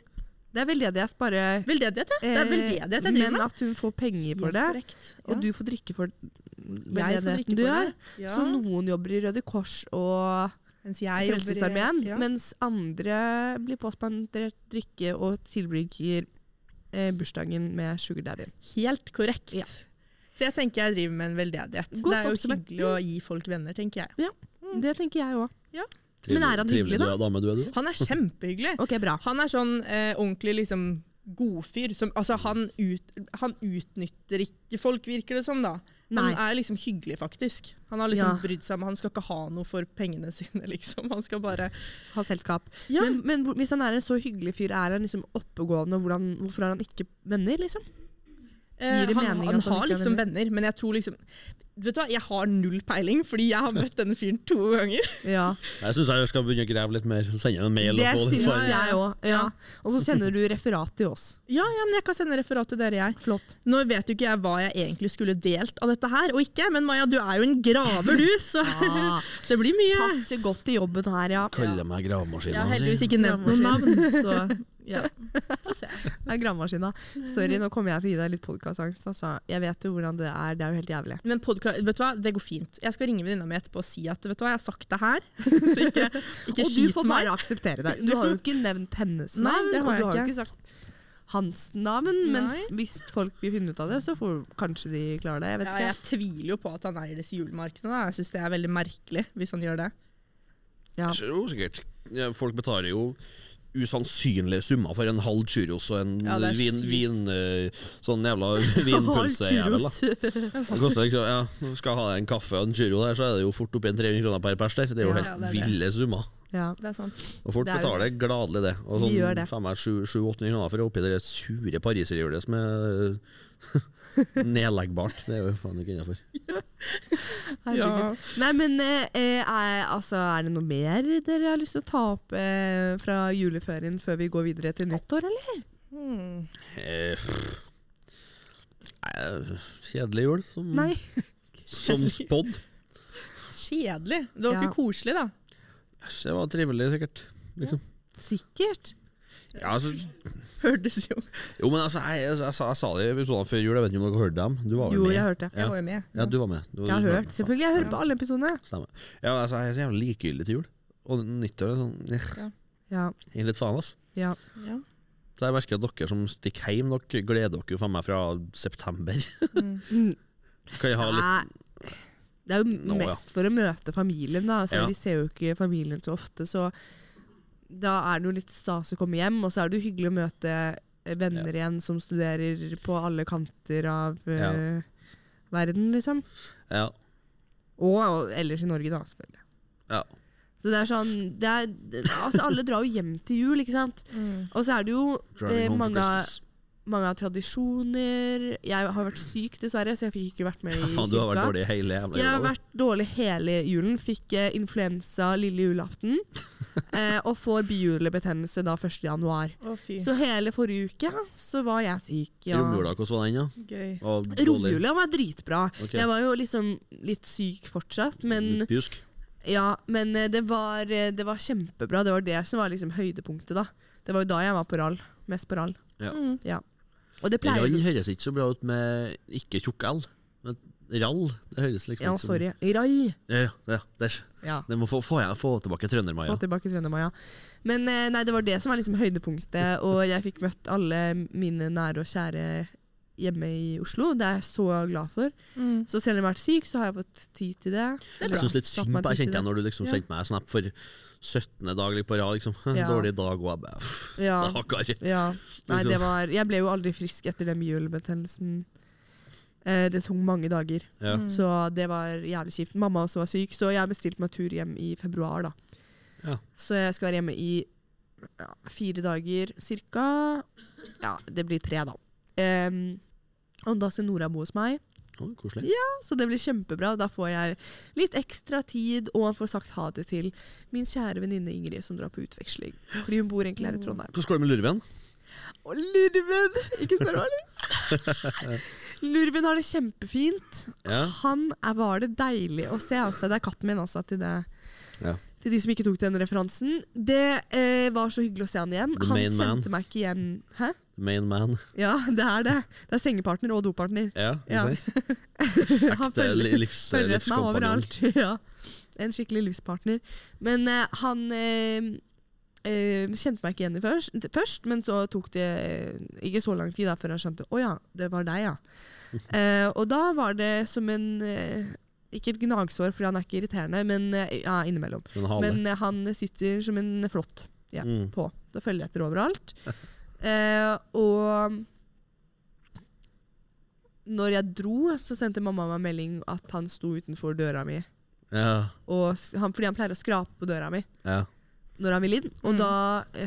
Det er veldedighet, bare Veldedighet, ja. Det er veldedighet jeg driver med. Men at hun får penger for det, ja. og du får drikke for veldedigheten du gjør. Ja. Så noen jobber i Røde Kors og Frelsesarmeen, ja. mens andre blir påspandert drikke og tilbringer eh, bursdagen med sugar daddyen. Helt korrekt. Ja. Så jeg tenker jeg driver med en veldedighet. Godt det er jo oppsummert. hyggelig å gi folk venner, tenker jeg. Det tenker jeg òg. Ja. Men er han hyggelig, da? du er, dame du er, du. Han er kjempehyggelig. *laughs* Ok, bra. Han er sånn eh, ordentlig liksom godfyr. Som, altså, han, ut, han utnytter ikke folk, virker det som. da. Han er liksom hyggelig, faktisk. Han har liksom Ja. brydd seg om Han skal ikke ha noe for pengene *laughs* sine, liksom. Han skal bare Ha selskap. Ja, Men, men hvis han er en så hyggelig fyr, er han liksom oppegående, hvordan, hvorfor har han ikke venner, liksom? Eh, gir det han, mening han han, han har liksom venner, men jeg tror liksom Vet du hva, jeg har null peiling, fordi jeg har møtt denne fyren to ganger. *laughs* Ja, Jeg syns jeg skal begynne å grave litt mer. Sende en mail Det syns jeg òg. Ja. Og så sender du referat til oss. Ja, ja, men jeg kan sende referat til dere, jeg. Flott. Nå vet jo ikke jeg hva jeg egentlig skulle delt av dette her, og ikke, men Maja, du er jo en graver, du, så *laughs* ja. *laughs* det blir mye. passer godt i jobben her, ja. Kaller meg Jeg har heldigvis ikke nevnt noen navn, så ja. Det *laughs* er gravemaskina. Sorry, nå kommer jeg til å gi deg litt podkastangst. Altså. Jeg vet jo hvordan det er. Det er jo helt jævlig. Men podcast, vet du hva, det går fint. Jeg skal ringe venninna mi etterpå og si at vet du hva, jeg har sagt det her. *laughs* Så ikke, ikke Og du får får meg. bare akseptere det. Du har jo ikke nevnt hennes Nei, navn, det har og du har jo ikke. sagt hans navn, men Nei. hvis folk vil finne ut av det, så får kanskje de klare det. Jeg vet Ja, ikke. jeg tviler jo på at han eier disse julemarkedene. da. Jeg syns det er veldig merkelig hvis han gjør det. Ja. Jo, sikkert. Ja, folk betaler jo usannsynlige summer for en halv churros og en Ja, vin, vin eh, sånn jævla *laughs* vinpølsejævel. Det koster liksom, ja, Skal ha en kaffe og en churro der, så er det jo fort oppi en 300 kroner per pers der. Det er jo Ja, helt ja, det er det. summer. Ja. Det er sant. Og folk Det er jo betaler gladelig det. Og sånn det. 700-800 kroner for å oppi det sure pariserhjulet som er *laughs* *laughs* nedleggbart. Det er jo faen ikke innafor. *laughs* Ja. Nei, men eh, er, altså, er det noe mer dere har lyst til å ta opp eh, fra juleferien før vi går videre til nyttår, eller? Hmm. Eh, pff. Nei, kjedelig jul, som, Nei. *laughs* som spådd. Kjedelig. Det var Ja. ikke koselig, da. Det var trivelig, sikkert. Liksom. Sikkert. Ja, altså, Hørtes jo jo, men altså, jeg, jeg, jeg, sa- jeg sa det i episodene før jul, jeg vet ikke om dere hørte dem? Du var vel Jo, med? jeg hørte. Ja. Jeg var jo med. Ja, du var med. Du, Jeg har hørt, hørt. Selvfølgelig. Jeg hører på alle episodene. Stemmer. Ja, altså, jeg er så jævlig likegyldig til jul. Og nyttår er sånn eh, Ja. Gir litt faen, ass. ja. Ja. Så jeg merker at dere som stikker hjem, dere gleder dere jo faen meg fra september. Mm. *laughs* Kan jeg ha litt Det er jo Nå, ja. mest for å møte familien, da. Altså, Ja. Vi ser jo ikke familien så ofte, så da er det jo litt stas å komme hjem. Og så er det jo hyggelig å møte venner venner igjen som studerer på alle kanter av eh, verden, liksom. Ja. Og, og ellers i Norge, da, selvfølgelig. Ja. Så det er sånn det er, Altså, alle drar jo hjem til jul, ikke sant? Mm. Og så er det jo eh, mange, av-. mange av tradisjoner Jeg har vært syk, dessverre, så jeg fikk ikke vært med i kirka. du har vært dårlig hele jævla Jeg har vært dårlig hele julen. Fikk eh, influensa lille julaften. *laughs* eh, og får bihulebetennelse da 1. januar. Å, fy. Så hele forrige uke så var jeg syk. Ja. Romjula, hvordan var den, ja? Gøy. Var dårlig? Romjula var dritbra. Ok. Jeg var jo liksom litt syk fortsatt, men, Litt Pjusk? ja, men eh, det, var, eh, det var kjempebra. Det var det som var liksom høydepunktet. da. Det var jo da jeg var på rall. Mest på rall. Ja. Mm. Og det pleier Rall høres ikke så bra ut med ikke tjukk L. Men rall, det høres liksom Ja, sorry. Rall. Ja, ja, det, Ja. det må få, få, få tilbake Trønder-Maja. Få tilbake Trøndermaja. Men eh, nei, det var det som var liksom høydepunktet, og jeg fikk møtt alle mine nære og kjære hjemme i Oslo. Det er jeg så glad for. Mm. Så selv om jeg har vært syk, så har jeg fått tid til det. det Jeg syns litt synd på Jeg kjente jeg når du liksom Ja. sendte meg en snap for 17. dag på rad. Liksom. *laughs* Ja. Dårlig dag, og jeg bare Ja, Stakkar. ja. Nei, Liksom. det var Jeg ble jo aldri frisk etter den mjølbetennelsen. Eh, det tok mange dager, Ja. Mm. så det var jævlig kjipt. Mamma også var syk, så jeg bestilte meg tur hjem i februar, da. Ja. Så jeg skal være hjemme i ja, fire dager cirka. Ja, det blir tre, da. Um, og da skal Nora bo hos meg, Å, koselig. så det blir kjempebra. Da får jeg litt ekstra tid og får sagt ha det til min kjære venninne Ingrid, som drar på utveksling. Fordi hun bor egentlig her i Trondheim. Hvordan går det med lurven? Å, Lurven! Ikke spør hva, eller? Lurven har det kjempefint. Ja. Han er, var det deilig å se. Altså. Det er katten min, altså, til, det, Ja. til de som ikke tok den referansen. Det eh, var så hyggelig å se han igjen. Han main man. kjente meg ikke igjen. Hæ? Main man. Ja, det er det. Det er sengepartner og dopartner. Ja, Ja. *laughs* Han Ekte følger, li- livs, følger etter meg overalt. *laughs* Ja. En skikkelig livspartner. Men uh, han uh, Uh, kjente meg ikke igjen først, først, men så tok det ikke så lang tid da, før han skjønte Å ja, det var deg, ja. uh, *laughs* og da var det som en uh, Ikke et gnagsår, for han er ikke irriterende, men ja, innimellom. Men han sitter som en flått ja, Mm. på. Da følger jeg etter overalt. Eh, og når jeg dro, så sendte mamma meg melding at han sto utenfor døra mi. Ja, Og han, fordi han pleier å skrape på døra mi ja. når han vil inn. Og Mm. da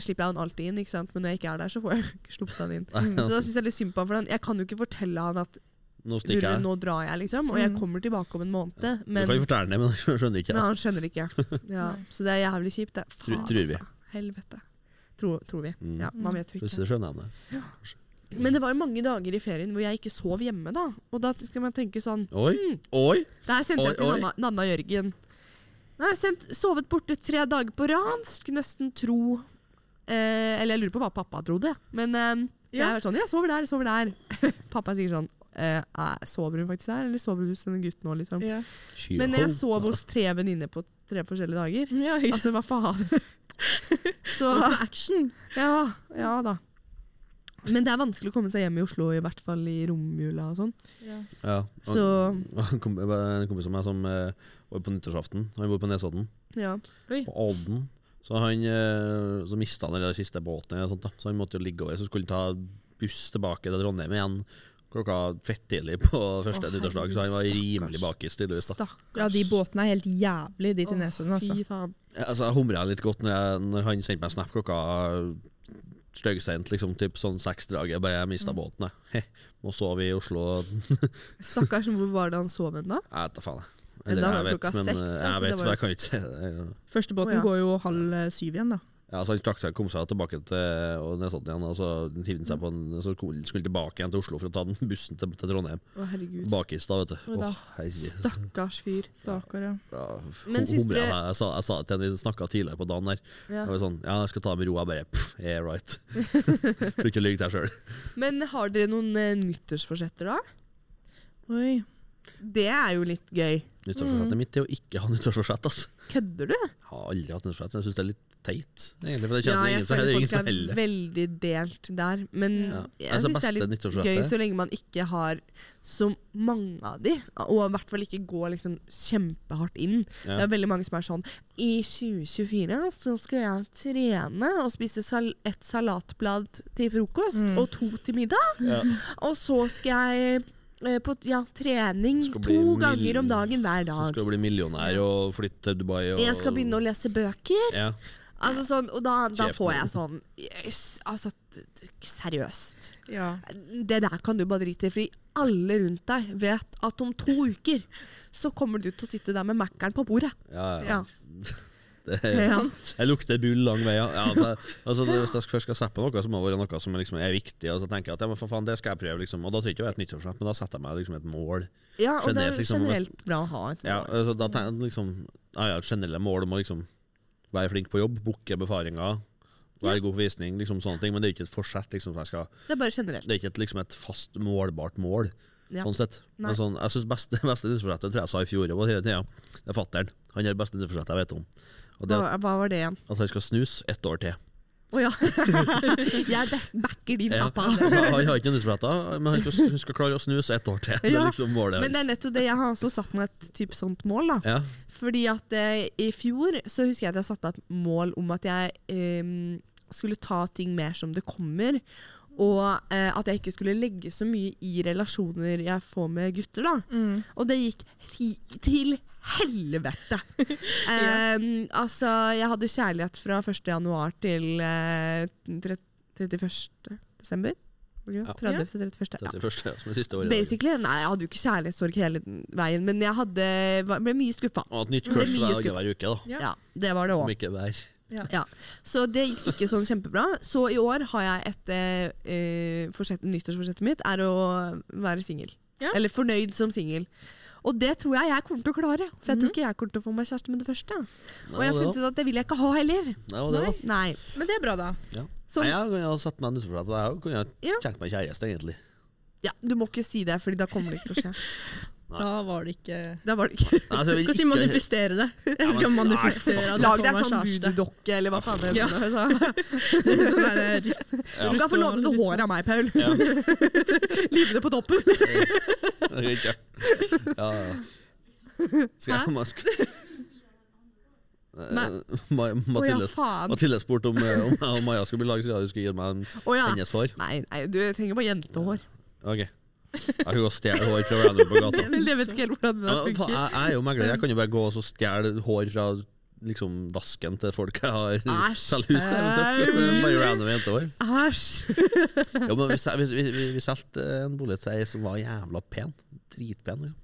slipper jeg han alltid inn, ikke sant? men når jeg ikke er der, så får jeg *laughs* ikke sluppet han inn. Så da syns jeg litt synd på han, for han, jeg kan jo ikke fortelle han at Nå jeg. nå drar jeg, liksom. Og jeg Mm. kommer tilbake om en måned. Du Men, kan jo fortelle det, men *laughs* han skjønner ikke men Nei, han skjønner ikke. *laughs* Ja, så det er jævlig kjipt. Det. Faen, tror vi. altså. Helvete. Tror, tror vi. Mm. Ja, man vet jo ikke. Plutselig skjønner jeg det. Men det var jo mange dager i ferien hvor jeg ikke sov hjemme, da. Og da skal man tenke sånn Oi, Mm. oi! Der sendte jeg til Oi, oi. Nanna, Nanna Jørgen. Nei, jeg sendt, sovet borte tre dager på rad. Skulle nesten tro eh, Eller jeg lurer på hva pappa trodde. Men eh, jeg Ja. er sånn Ja, sover der, sover der. *laughs* pappa sier sånn eh, eh, Sover hun faktisk der, eller sover du hos en gutt nå, liksom? Ja. Men jeg sov hos tre venninner på tre forskjellige dager. Ja. Altså, hva faen? *laughs* *laughs* Så action. ja, ja da. Men det er vanskelig å komme seg hjem i Oslo, i hvert fall i romjula og sånn. Ja. Så *laughs* En kom- en kompis av meg som eh, var på nyttårsaften. Han bor på Nesodden, ja. på Odden. Så han eh, så mista han den der siste båten, eller sånt, da. så han måtte jo ligge over. Så skulle han ta buss tilbake til Trondheim igjen klokka fettidlig på første Å, nyttårsdag. Så han var rimelig bakis, tydeligvis. da. Ja, de båtene er helt jævlig, de til Nesodden. Altså. Fy faen. Altså, jeg humra litt godt når, jeg, når han sendte meg snap klokka styggseint, liksom, typ sånn seksdraget. Bare jeg mista båten, jeg. Må sove i Oslo. *laughs* Stakkars, hvor var det han sov hen da? Jeg vet da faen, jeg. Var det klokka men, seks, eh, da, Jeg vet, var men jo- jeg kan ikke si det. Første båten oh, ja. går jo halv eh, syv igjen, da. Ja, så Han trakk seg, kom seg tilbake til og Nesodden igjen, og så hivde han seg på en, så skulle tilbake igjen til Oslo for å ta den bussen til, til Trondheim. Å, herregud. Bakis, da, vet du. Åh. Stakkars fyr. Stakkar, ja. Ja, Men syns dere jeg, jeg, sa, jeg sa det til en vi snakka tidligere på dagen der. Ja. Jeg var sånn, ja, jeg skal ta det med ro. Jeg bare pff, yeah, right. *laughs* Tror ikke å lyve til deg sjøl. Men har dere noen eh, nyttårsforsetter, da? Oi. Det er jo litt gøy. Nyttårsforsettet mitt er å ikke ha nyttårsforsett. Altså. Kødder du? Jeg har aldri hatt nyttårsforsett. Jeg syns det er litt teit. Egentlig, for det Ja, jeg ingen føler folk er heller. veldig delt der. Men Ja. jeg Altså, syns det er litt gøy så lenge man ikke har så mange av de, og i hvert fall ikke går liksom kjempehardt inn. Ja. Det er veldig mange som er sånn I 2024 så skal jeg trene og spise sal et salatblad til frokost Mm. og to til middag. Ja. Og så skal jeg på ja, trening to ganger om dagen hver dag. Så skal du bli millionær og flytte til Dubai. Og, Jeg skal begynne å lese bøker. ja. Altså sånn, og da, da får jeg sånn yes, Altså, seriøst. Ja. Det der kan du bare drite i, fordi alle rundt deg vet at om to uker så kommer du til å sitte der med Mækkern på bordet. Ja, ja. Ja. *laughs* Det er, Ja. jeg lukter bull lang vei. Ja. Ja, altså, altså, hvis jeg først skal på noe, så må det være noe som liksom er viktig. Og så tenker jeg at ja, men for faen, det skal jeg prøve. Liksom. Og da trenger det ikke være et men da setter jeg meg liksom et mål. Ja, og det er liksom, generelt bra å ha et Ja, mål. altså, da tenker jeg liksom ja, ja, Generelle mål om å liksom være flink på jobb, booke befaringer, være god på visning, liksom sånne ting. Men det er ikke et forsett. Liksom, jeg skal, Det er bare generelt. det er ikke et, liksom, et fast, målbart mål. Ja. Sånn sett. Nei. Men sånn, jeg synes beste, *laughs* beste nyttårsforsettet tror jeg sa i fjor, og hele tida, det er fatter'n. Han er det beste nyttårsforsettet jeg vet om. Og det Hva, hva var det igjen? at han skal snus ett år til. Å ja. *laughs* jeg backer din Ja. pappa. *laughs* Han har ikke noen nyttårsforsetter, men han skal, skal klare å snuse ett år til. Det er liksom målet Men det er nettopp det. Jeg har også satt meg et typ sånt mål. da. Ja. Fordi at eh, i fjor så husker jeg at jeg satte meg et mål om at jeg eh, skulle ta ting mer som det kommer. Og eh, at jeg ikke skulle legge så mye i relasjoner jeg får med gutter. da. Mm. Og det gikk ti til helvete! *laughs* um, altså, jeg hadde kjærlighet fra 1. januar til uh, 31. desember. Ja. 30. til 31. Ja. 31. Ja, som det siste året. Basically, nei, jeg hadde jo ikke kjærlighetssorg hele veien, men jeg hadde, ble mye skuffa. Og et nytt crush hver, hver uke, da. Ja. Ja, det var det Om òg. ikke hver. Så det gikk ikke sånn kjempebra. Så i år har jeg et eh, eh, forsett, nyttårsforsettet mitt er å være singel. Ja. Eller fornøyd som singel. Og det tror jeg jeg kommer til å klare. For jeg Mhm. tror ikke jeg kommer til å få meg kjæreste med det første. Og jeg har funnet ut at det vil jeg ikke ha heller. Nei, det. Nei. Men det er bra, da. Så, Nei, jeg har satt meg utenfor for at jeg kunne Ja. tenkt meg kjæreste, egentlig. ja, du må ikke si det, Fordi da kommer det ikke til å skje. *laughs* Da var det ikke Da var det ikke. Nei, altså, jeg vil Skal si ikke- manifestere det. Jeg skal si- manifestere nei, at Lag jeg deg meg sånn kjæreste. voodoo-dokke, eller hva faen det Ja. heter. *laughs* Så. Sånn der, eh, Ja. Du kan få låne noe hår av meg, Paul. Ja, *laughs* Livene på toppen. *laughs* det er ja. Skal jeg man sk- Nei. Eh, Ma- Å ja, Mathilde, faen. Mathilde spurte om, eh, om jeg og Maja skulle bli lag, så ja, du skulle gi meg en, Å ja. hennes hår. Nei, nei, du trenger bare jentehår. Ok. Kan gå og stjele hår fra random på gata. Jeg vet ikke helt hvordan det Ja, funker. jeg, jeg er jo megler. Jeg kan jo bare gå og så stjele hår fra liksom, vasken til folk jeg har Æsj. selv hus til. eventuelt, Hvis det er bare random jentehår. Æsj. *laughs* Ja, men vi, vi, vi, vi, solgte en bolig til ei som var jævla pen. Dritpen. Liksom.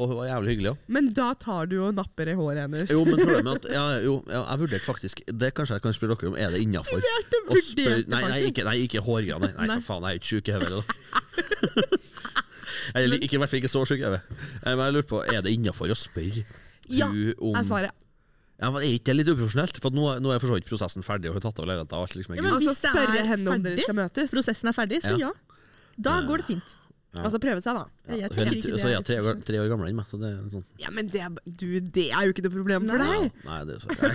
Og hun var jævlig hyggelig òg. Men da tar du og napper i håret hennes. Jo, men problemet er *laughs* at ja, jo, ja, jeg vurderte faktisk Det kanskje jeg kan spørre dere om. Er det innafor? Nei, nei, ikke, nei, ikke hårgreiene. Nei, nei, for faen, jeg er ikke sjuk i hodet. *laughs* Eller ikke, i hvert fall ikke så sjuk jeg. Eh, Men jeg lurer på, er det innafor å spørre Ja, om om er svaret. Ja, men Er ikke det litt uprofesjonelt? For at nå, nå er for så vidt prosessen ferdig, og hun har tatt av leiligheten. alt liksom er Ja, men. Altså spørre er henne om dere skal møtes. Prosessen er ferdig, så ja. Da går det fint. Ja. Altså prøve seg, da. Ja, jeg er litt- ikke det så jeg er tre, år- uprofesjonelt. tre år gamlere enn meg. Så det er sånn Ja, men det, du, det er jo ikke noe problem for Nei. deg. ja, *laughs* Nei, det er så nei.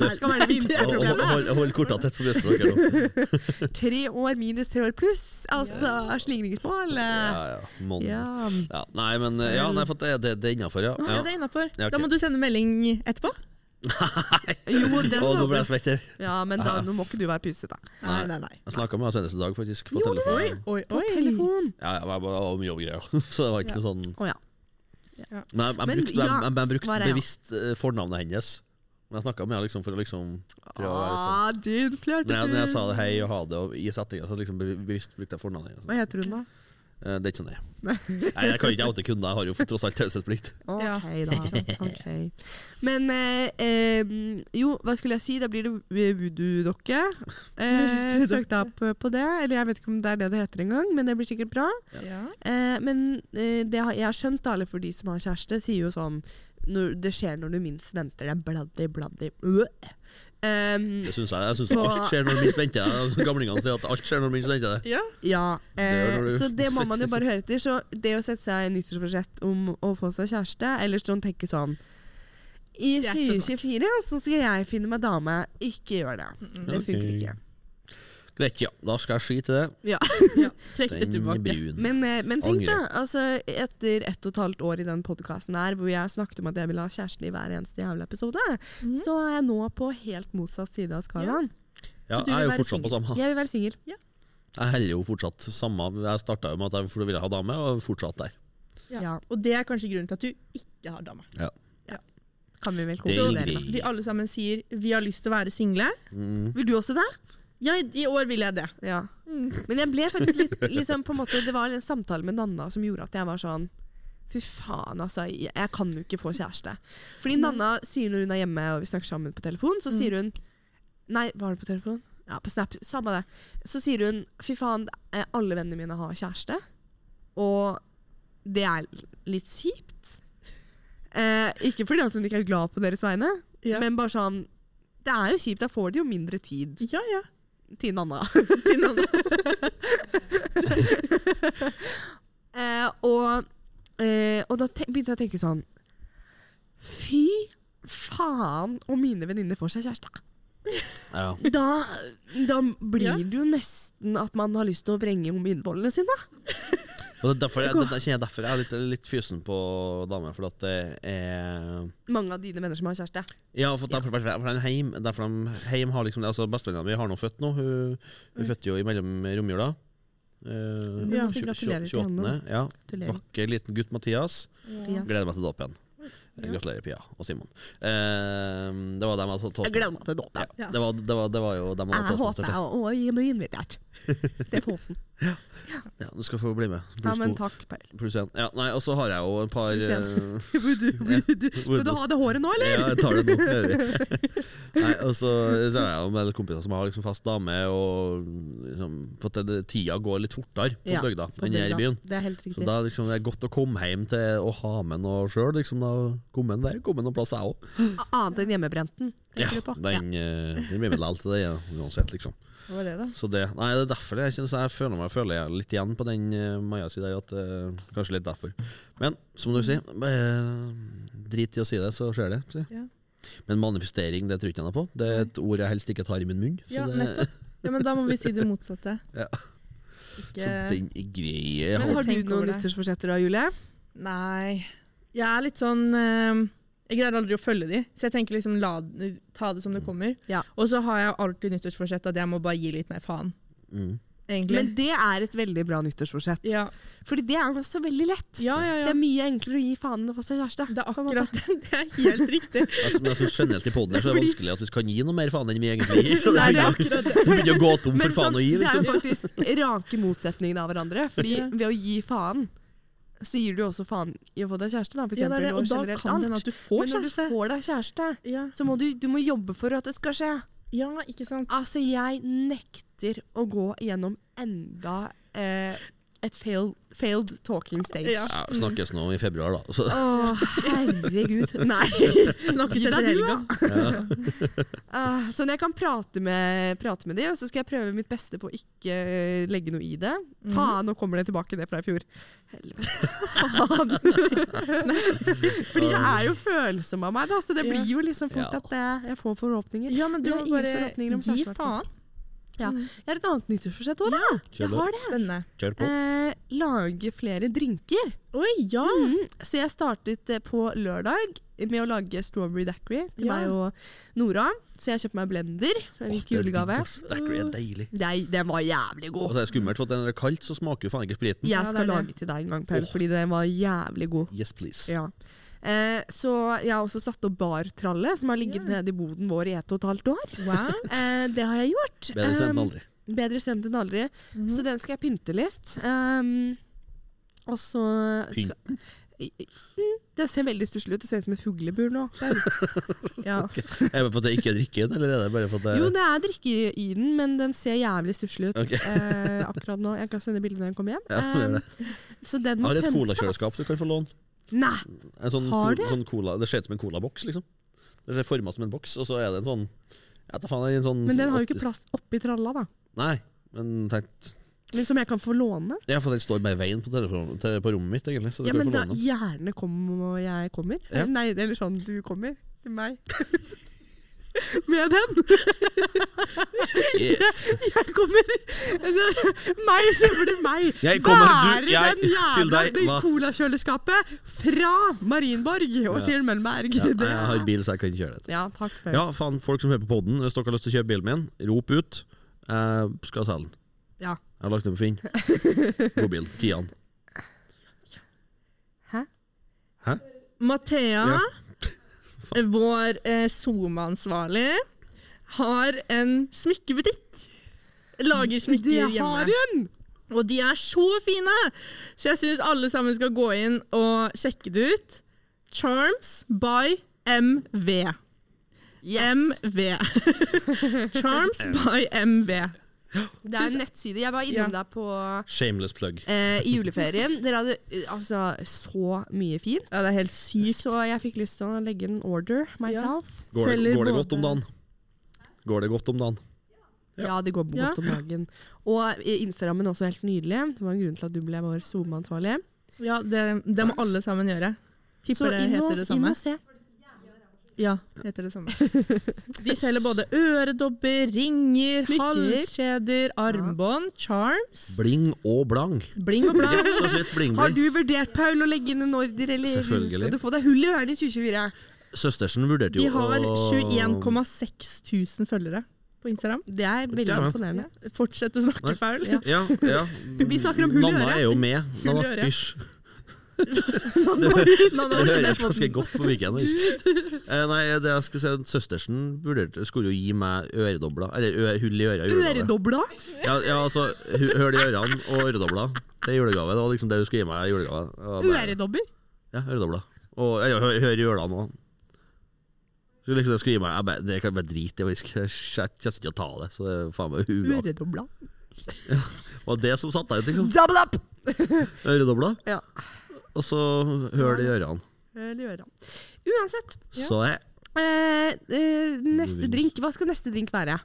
Det skal være det minste problemet. hold, hold korta tett på brystet. *laughs* Tre år minus tre år pluss. Altså slingringsmål. Ja, ja. Mon. Ja. Ja, nei, men eh, ja, nei, for det, det, det er innafor, ja. Ah, ja. det er innafor. Ja, ok. Da må du sende melding etterpå. Jo, det Å, nå ble jeg svett her. Ja, men da, nå må ikke du være pysete. Nei, nei, nei. Jeg snakka med henne senest i dag, faktisk. På Jo, telefon. Oi, oi, På oi. telefon. Ja, jeg var bare om jobbgreier, *laughs* så det var ikke noe sånn oh, ja. Men jeg, jeg, Men brukte, jeg, jeg, jeg, brukte ja. bevisst eh, fornavnet hennes. Men jeg snakka med henne liksom for å liksom prøve å være sånn. Ah, din Når jeg, når jeg sa det hei og ha det og i settinga, så liksom bevi- bevisst brukte jeg fornavnet hennes. Hva heter hun, da? Eh, Det er ikke sånn, nei. *laughs* Nei, Jeg kan ikke oute kunder, jeg har jo tross alt taushetsplikt. Ok, Ja. da. *laughs* Ok. Men eh, jo, hva skulle jeg si? Da blir det voodoo-dokke. *laughs* Eh, søkte opp eh, på det. Eller jeg vet ikke om det er det det heter engang, men det blir sikkert bra. Ja. Eh, men eh, det har, jeg har skjønt, alle for de som har kjæreste, sier jo sånn når, Det skjer når du minst venter det. Bladdi, bladdi. Øh. Um, Det syns jeg. Jeg syns alt skjer når minst venter det. Gamlingene sier at alt skjer når minst venter det. ja. ja, eh, det så det må man jo bare høre etter. Så det å sette seg nyttårsforsett om å få seg kjæreste, eller sånn tenke sånn I Det er ikke så 2024 så skal jeg finne meg dame. Ikke gjør det. Det funker ikke. Greit, ja. Da skal jeg skyte det. *laughs* ja. Trekk det tilbake. brun. Men, eh, men tenk da, altså etter ett og et halvt år i den podkasten her, hvor jeg snakket om at jeg ville ha kjæresten i hver eneste jævla episode, mm. så er jeg nå på helt motsatt side av skalaen. Ja, jeg er jo fortsatt fortsatt på samme. Jeg vil være singel. Jeg heller jo fortsatt samme. Jeg starta jo med at jeg ville ha dame, og fortsatt der. Ja. Ja. Og det er kanskje grunnen til at du ikke har dame. Ja. Kan vi vel er konkludere med. Vi alle sammen sier vi har lyst til å være single. Mm. Vil du også det? Ja, i, år vil jeg det. Ja. Mm. Men jeg ble faktisk litt liksom, på en måte, Det var en samtale med Nanna som gjorde at jeg var sånn Fy faen, altså. Jeg, kan jo ikke få kjæreste. Fordi Nanna sier når hun er hjemme og vi snakker sammen på telefon, så Mm. sier hun Nei, var det på telefon? Ja, på Snap. Samme det. Så sier hun Fy faen, eh, alle vennene mine har kjæreste. Og det er litt kjipt. Eh, ikke fordi hun ikke er glad på deres vegne, Ja. men bare sånn Det er jo kjipt. Da får de jo mindre tid Ja, ja. Til Nanna. *laughs* Til noen. *laughs* Eh, og, eh, og da te begynte jeg å tenke sånn Fy faen om mine venninner får seg kjæreste. Ja. Da, da blir Ja. det jo nesten at man har lyst til å vrenge om innvollene sine. Det er derfor jeg, det, jeg derfor jeg er litt, litt fysen på damer, for at det er Mange av dine venner som har kjæreste. Ja, for derfor, for, for de heim, derfor de heim har liksom altså Bestevenninna mi har nå født nå. Hun, hun fødte jo imellom romjula. Uh, Ja, så gratulerer til henne. Ja. Vakker liten gutt Mathias. Gleder meg til dåpen. Eh, Gratulerer, Pia og Simon. Uh, det var dem jeg tatt gleder meg til dåpen. ja, det, var, det, var, det var jo dem jeg hadde Jeg håper jeg òg blir invitert. *laughs* Det er Fosen. Ja, du skal få bli med. Ja, men takk, Per. Pluss én. Ja, nei, og så har jeg jo et par eh, *laughs* Vil du, *laughs* du, du, du ha det håret nå, eller? Ja, jeg tar det nå. Nei, og så, så har jeg jo med kompiser som har liksom fast dame, og liksom, for at det, tida går litt fortere på Ja, bygda enn her i byen. Det er helt Så da liksom, det er godt å komme hjem til å ha med noe sjøl. Liksom, da, kommer en vei, kommer noen plass, jeg òg. Annet enn hjemmebrenten. Ja, den, ja. den blir med likevel det, ja, uansett, liksom. Hva var det, da? Så det, nei, det er derfor jeg synes jeg føler meg føler jeg litt igjen på den uh, Maja si der. At, eh, kanskje litt derfor. Men som du sier, bare drit i å si det, så skjer det. Si. Ja. Men manifestering det tror ikke jeg noe på. Det er et ord jeg helst ikke tar i min munn. Så, Ja, det. Ja, men da må vi si det motsatte. *laughs* Ja. Ikke så den er grei. Men har- du noen nyttårsforsetter da, Julie? Nei. Jeg er litt sånn eh, Jeg greier aldri å følge de, så jeg tenker liksom la, ta det som det kommer. Ja. Og så har jeg alltid nyttårsforsett at jeg må bare gi litt mer faen. mm. Egentlig. Men det er et veldig bra nyttårsforsett. ja. Fordi det er også veldig lett. ja, ja, Det er mye enklere å gi faen enn å få seg kjæreste. Det er akkurat det. *laughs* Det er helt riktig. *laughs* altså, men jeg synes generelt i poden her så er det vanskelig at vi kan gi noe mer faen enn vi egentlig gir. Så *laughs* det er begynner å gå tom for faen sånn, å gi, det er liksom. jo faktisk rake motsetningene av hverandre. Fordi Ja. ved å gi faen, så gir du også faen i å få deg kjæreste. Da, for Ja, det eksempel, det. Og da generelt kan det hende at du får Men når du får deg kjæreste, Ja. så må du, du må jobbe for at det skal skje. ja, ikke sant? Altså, jeg nekter å gå gjennom enda eh, et failed, failed talking stage. Ja. Ja, snakkes nå i februar, da. Så, Å, herregud. *laughs* Nei. Snakkes etter helga. ja. *laughs* Ah, så når jeg kan prate med, prate med de, og så skal jeg prøve mitt beste på å ikke eh, legge noe i det. Mm. Faen, nå kommer det tilbake det fra i fjor. Helvete. Faen. *laughs* Fordi jeg er jo følsom av meg, da, så det blir jo liksom fort Ja. at jeg, jeg får forhåpninger. Ja, men du har må ingen bare forhåpninger om gi faen. Ja. Mm. Jeg har et annet nyttårsforsett òg, da. Ja, Jeg har det. Spennende. Kjør på. Eh, lage flere drinker. Oi, ja! Mm. Så jeg startet eh, på lørdag med å lage strawberry daiquiri til Ja. meg og Nora. Så jeg kjøpte meg blender som jeg Åh, fikk det er julegave. Daiquiri er deilig. Nei, den var jævlig god. Og det er skummelt, for at når det er kaldt, så smaker jo faen ikke spriten. Jeg skal ja, lage til deg en gang, Paul, oh. fordi den var jævlig god. Yes, please. Ja. Eh, så jeg har også satt opp bartralle, som har ligget yeah. nede i boden vår i ett og et halvt år. Wow. *laughs* Eh, det har jeg gjort. Bedre sendt enn Um, aldri. Bedre sendt enn aldri. Mhm. Så den skal jeg pynte litt. Um, og så skal, mm, Det ser veldig stusslig ut. Det ser ut som et fuglebur nå. *laughs* Ja. Er det for at det ikke er drikke i den, eller er det bare for at det Jo, det er drikke i den, men den ser jævlig stusslig ut okay. eh, akkurat nå. Jeg kan sende bilde når den kommer hjem. *laughs* Ja. Um, så den Jeg må har et colakjøleskap du kan få låne. Nei! En sånn, Har det? sånn cola, det ser ut som en colaboks, liksom. Det er forma som en boks, og så er det en sånn faen, en sånn Men den har jo ikke plass oppi tralla, da. Nei, men tenkt Men som jeg kan få låne. Ja, for den står bare i veien på, på rommet mitt, egentlig. Så Ja, men da gjerne kom og jeg kommer. Ja. Nei, eller sånn du kommer til meg. *laughs* Med den. Yes. Jeg kommer altså, Meg, så for det meg. Jeg kommer, du- jeg- den jævla deg, colakjøleskapet fra Marienborg og Ja. til Møllenberg. Ja, jeg har bil, så jeg kan kjøre det. Ja, takk. for Ja, faen, folk som hører på podden, hvis dere har lyst til å kjøpe bilen min, rop ut. Jeg skal selge den. Ja. Jeg har lagt den på Finn. *laughs* God bil. Kian. Mathea, Ja. Vår eh, SoMe-ansvarlig, har en smykkebutikk. Lager smykker hjemme. hjemme. har hun! Og de er så fine! Så jeg syns alle sammen skal gå inn og sjekke det ut. Charms by MV. Yes. MV. *laughs* Charms by MV. *gasps* Det er en nettside. Jeg var innom der på Shameless plug. eh, i *laughs* juleferien. Dere hadde eh, altså så mye fint. Ja, det er helt sykt. Så jeg fikk lyst til å legge en order myself. Går det, går det godt om dagen? Går det godt om dagen? Ja, det går godt Ja. om dagen. Og Instagrammen også helt nydelig. Det var en grunn til at du ble vår SoMe-ansvarlig. Ja, det, det må alle sammen gjøre. Så det heter det inn og se. Ja, heter det samme. *laughs* De selger både øredobber, ringer, Smykker. halskjeder, armbånd, charms, Bling og blang. bling og blang. *laughs* Rett og slett bling, Har du vurdert, Paul, å legge inn en order, eller skal du få deg hull i ørene i 2024? Søstersen vurderte De jo har å 21,6 000 følgere på Instagram. Det er veldig ja, imponerende. Fortsett å snakke. Paul. Ja. Ja, ja. Vi snakker om hull i Nanna Mamma er jo med. Hull i øret. hysj. Det høres ganske godt på faktisk. Eh, nei, det jeg skulle si, Søstersen vurderte, skulle jo gi meg øredobler. Eller ø, hull i øra. Øredobler? Ja, ja, altså hu- Hull i ørene og øredobler. Det er julegave. Det var liksom det hun skulle gi meg i julegave. Øredobber? Ja, øredobler. Og eller, hør, hør i ørene òg. Liksom det skulle gi meg jeg bare, Det kan bare drite i. Jeg kjenner ikke å ta det. Så det er faen meg Øredobler? Ja, Og det som satte deg ut, liksom. Zablap! Øredobler. Ja. Og så høl i ørene. Eller øra. Uansett. Ja. Så jeg, Eh, eh, neste drink. Hva skal neste drink være?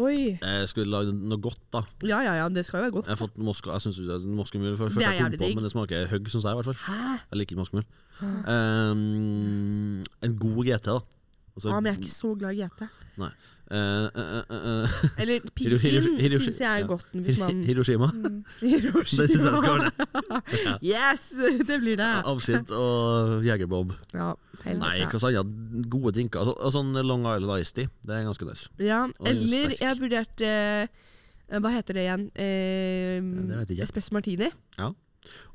Oi. jeg skulle lage noe godt, da. Ja, ja, ja, det skal jo være godt. Jeg har fått Moska, jeg synes det er Moskemul først, Det er jeg kom på, men det smaker høgg, syns jeg i hvert fall. Hæ? Jeg liker ikke Moskemul. Um, en god GT, da. Altså, Ja, men jeg er ikke så glad i GT. Nei. Uh, uh, uh, Eller *laughs* Pinkin syns jeg er ja. godt hvis man *laughs* Hiroshima. Hiroshima. Det syns jeg skal være det. *laughs* Yes! Det blir det. Absint og jegerbob. Ja, Nei, jeg? Gode drinker. Altså, sånn Long Island Ice Tea, det er ganske nice. Ja, eller jeg vurderte eh, Hva heter det igjen? Eh, vet. Espresso Martini.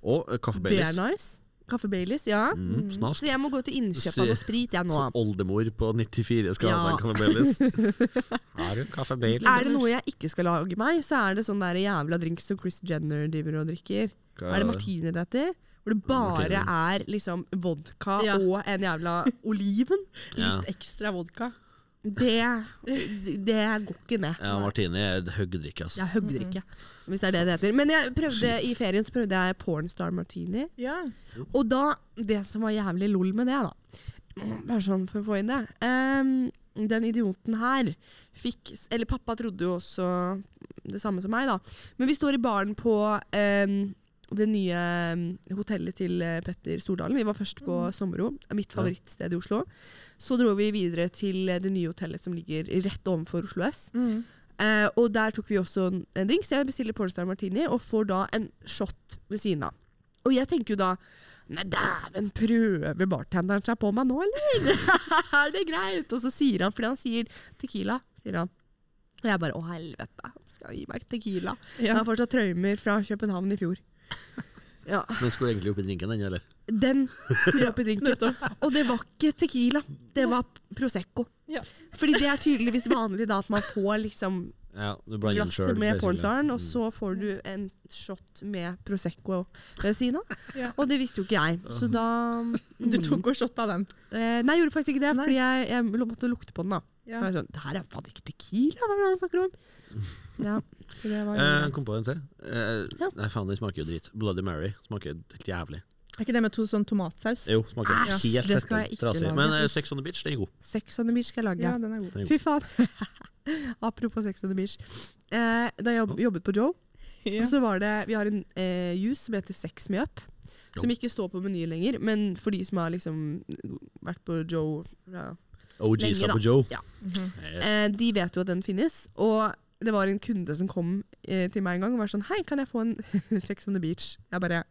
Og eh, kaffe Det er Baileys. nice. Kaffe Baileys, ja. Mm, snas. Så jeg må gå til innkjøp av noe sprit, jeg nå. *laughs* Oldemor på 94 skal ha seg en kaffe Baileys. *laughs* Har du kaffe Baileys? Er det noe jeg ikke skal lage meg, så er det sånn der jævla drink som Chris Jenner driver og drikker. Hva Er det martini det heter? Hvor det bare er liksom vodka Ja. og en jævla oliven. Ja. Litt ekstra vodka. Det, det går ikke ned. ja, Martini er et høggdrikk, ass. Jeg høgder ikke, hvis det er det det heter. Men jeg prøvde, i ferien så prøvde jeg pornstar martini. Ja. Og da, det som var jævlig lol med det, da Bare sånn for å få inn det. Um, den idioten her fikk Eller pappa trodde jo også det samme som meg, da. Men vi står i baren på um, det nye ehm, hotellet til eh, Petter Stordalen. Vi var først på Sommero, mitt favorittsted i Oslo. Så dro vi videre til eh, det nye hotellet som ligger rett ovenfor Oslo S. Mm. Eh, og der tok vi også en en drink, så jeg bestiller Pornstar Martini og får da en shot ved siden av. Og jeg tenker jo da Nei, dæven, prøver bartenderen seg på meg nå, eller? *laughs* er det greit? Og så sier han, fordi han sier tequila, sier han. Og jeg bare å helvete, han skal gi meg tequila. Jeg har fortsatt traumer fra København i fjor. Ja, Men skulle egentlig oppi drinken, den, eller? Den skulle opp i drinken. *laughs* Og det var ikke tequila, det var Prosecco. Ja. Fordi det er tydeligvis vanlig da at man får liksom Ja, glasset med pornstaren, og så får du en shot med Prosecco ved siden av. Og det visste jo ikke jeg, så da *laughs* Du tok og av den. eh, Nei, jeg gjorde faktisk ikke det, Nei. fordi jeg, jeg måtte lukte på den. da Ja. Og jeg sånn, Det her er faen ikke tequila, hva er det han snakker om? Ja, så det var Eh, kom på en til. Eh, Ja. Nei, faen, den smaker jo drit. Bloody Mary smaker helt jævlig. Er ikke det med to sånn tomatsaus? Jo, smaker Æsj, helt det skal jeg ikke trasig. lage. Men eh, Sex on the Beach, den er god. Sex on the beach skal jeg lage. Ja, den er god. Den er Fy faen. *laughs* Apropos Sex on the beach. Eh, da jeg jobb, jobbet på Joe, *laughs* Ja. så var det Vi har en eh, juice som heter Sex Me Up. Som ikke står på menyen lenger, men for de som har liksom vært på Joe ja, OGs Lenge, da. på Joe. Ja. Mhm. Yes. Eh, de vet jo at den finnes. Og det var en kunde som kom eh, til meg en gang og var sånn Hei, kan jeg få en *laughs* Sex on the beach? Jeg bare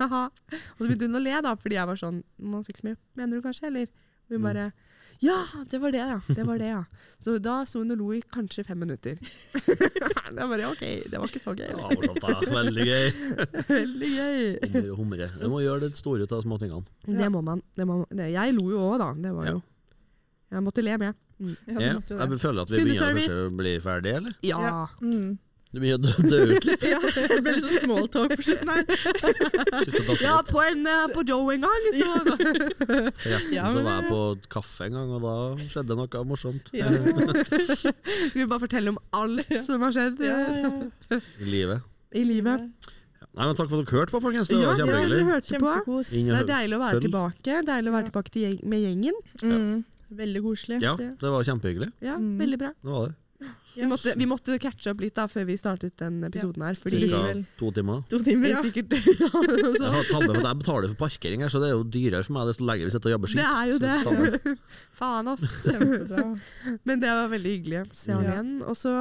ha-ha. Og så begynte hun å le, da, fordi jeg var sånn «Nå, Sex up, mener du kanskje, eller? Og hun Mm. bare Ja, det var det, ja. Det var det, ja. Så da sto hun og lo i kanskje fem minutter. *laughs* jeg bare OK, det var ikke så gøy. Ja, morsomt, da. Veldig gøy. *laughs* Veldig gøy. Humre humre. Du må gjøre det store ut av små tingene. Det må man. Det må, det, jeg lo jo òg, da. Det var Ja. jo Jeg måtte le med. Mm. Ja, Ja, jeg føler at vi begynner kanskje å bli ferdige, eller? Ja. Ja. Mm. Du begynner å dø- dø ut litt. *laughs* ja, det ble litt sånn smalltalk på slutten her. Ja, på, en, på Joe en gang, så Forresten Ja, så var jeg på kaffe en gang, og da skjedde noe morsomt Ja. *laughs* Vi bare fortelle om alt som har skjedd Ja, ja. i livet. i livet? Nei, men Takk for at dere hørte på, folkens. Det Ja, var det var kjempehyggelig. Det. Det er deilig å være følg. tilbake. Deilig å være tilbake til gjeng, med gjengen. Mm. Veldig koselig. Ja, det var kjempehyggelig. Ja, Mm. Veldig bra. Det var det. Vi måtte, vi måtte catche opp litt da før vi startet den episoden her. Fordi Cirka. To timer. To det timer, er ja. sikkert *laughs* Jeg så, har tabbe for at jeg betaler for parkering her, så det er jo dyrere for meg desto lenger vi sitter og jobber Det er jo det. *laughs* Faen, ass. *laughs* Men det var veldig hyggelig. Se han Ja. igjen. Og så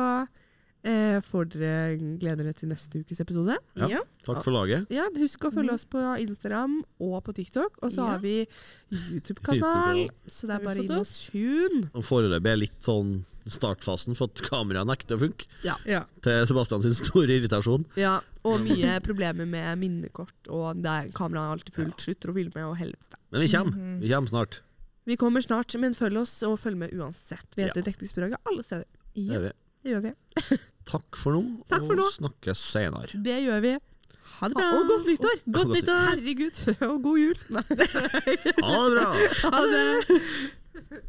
eh, får dere glede dere til neste ukes episode. Ja. Ja. Takk for laget. Ja, Husk å følge Mhm. oss på Instagram og på TikTok. Og så Ja. har vi YouTube-kanal. YouTube-kanal. Så det er bare inn og tune. Og Foreløpig er litt sånn startfasen for at kameraet nekter å funke. Ja. Til Sebastian sin store irritasjon. Ja, og mye problemer med minnekort, og der kameraet er alltid fullt, slutter å filme, og helvete. Men vi kommer. Vi kommer snart. Vi kommer snart, men følg oss, og følg med uansett. Vi heter Ja. Dekningsbidraget alle steder. Det er vi. Det gjør vi. Takk for nå, Takk for og snakkes senere. Det gjør vi. Ha det Ha, bra. og godt nyttår! Godt Godt nyttår! Herregud, *laughs* og god jul! Nei. Ha det bra! *laughs* Ha det! *laughs*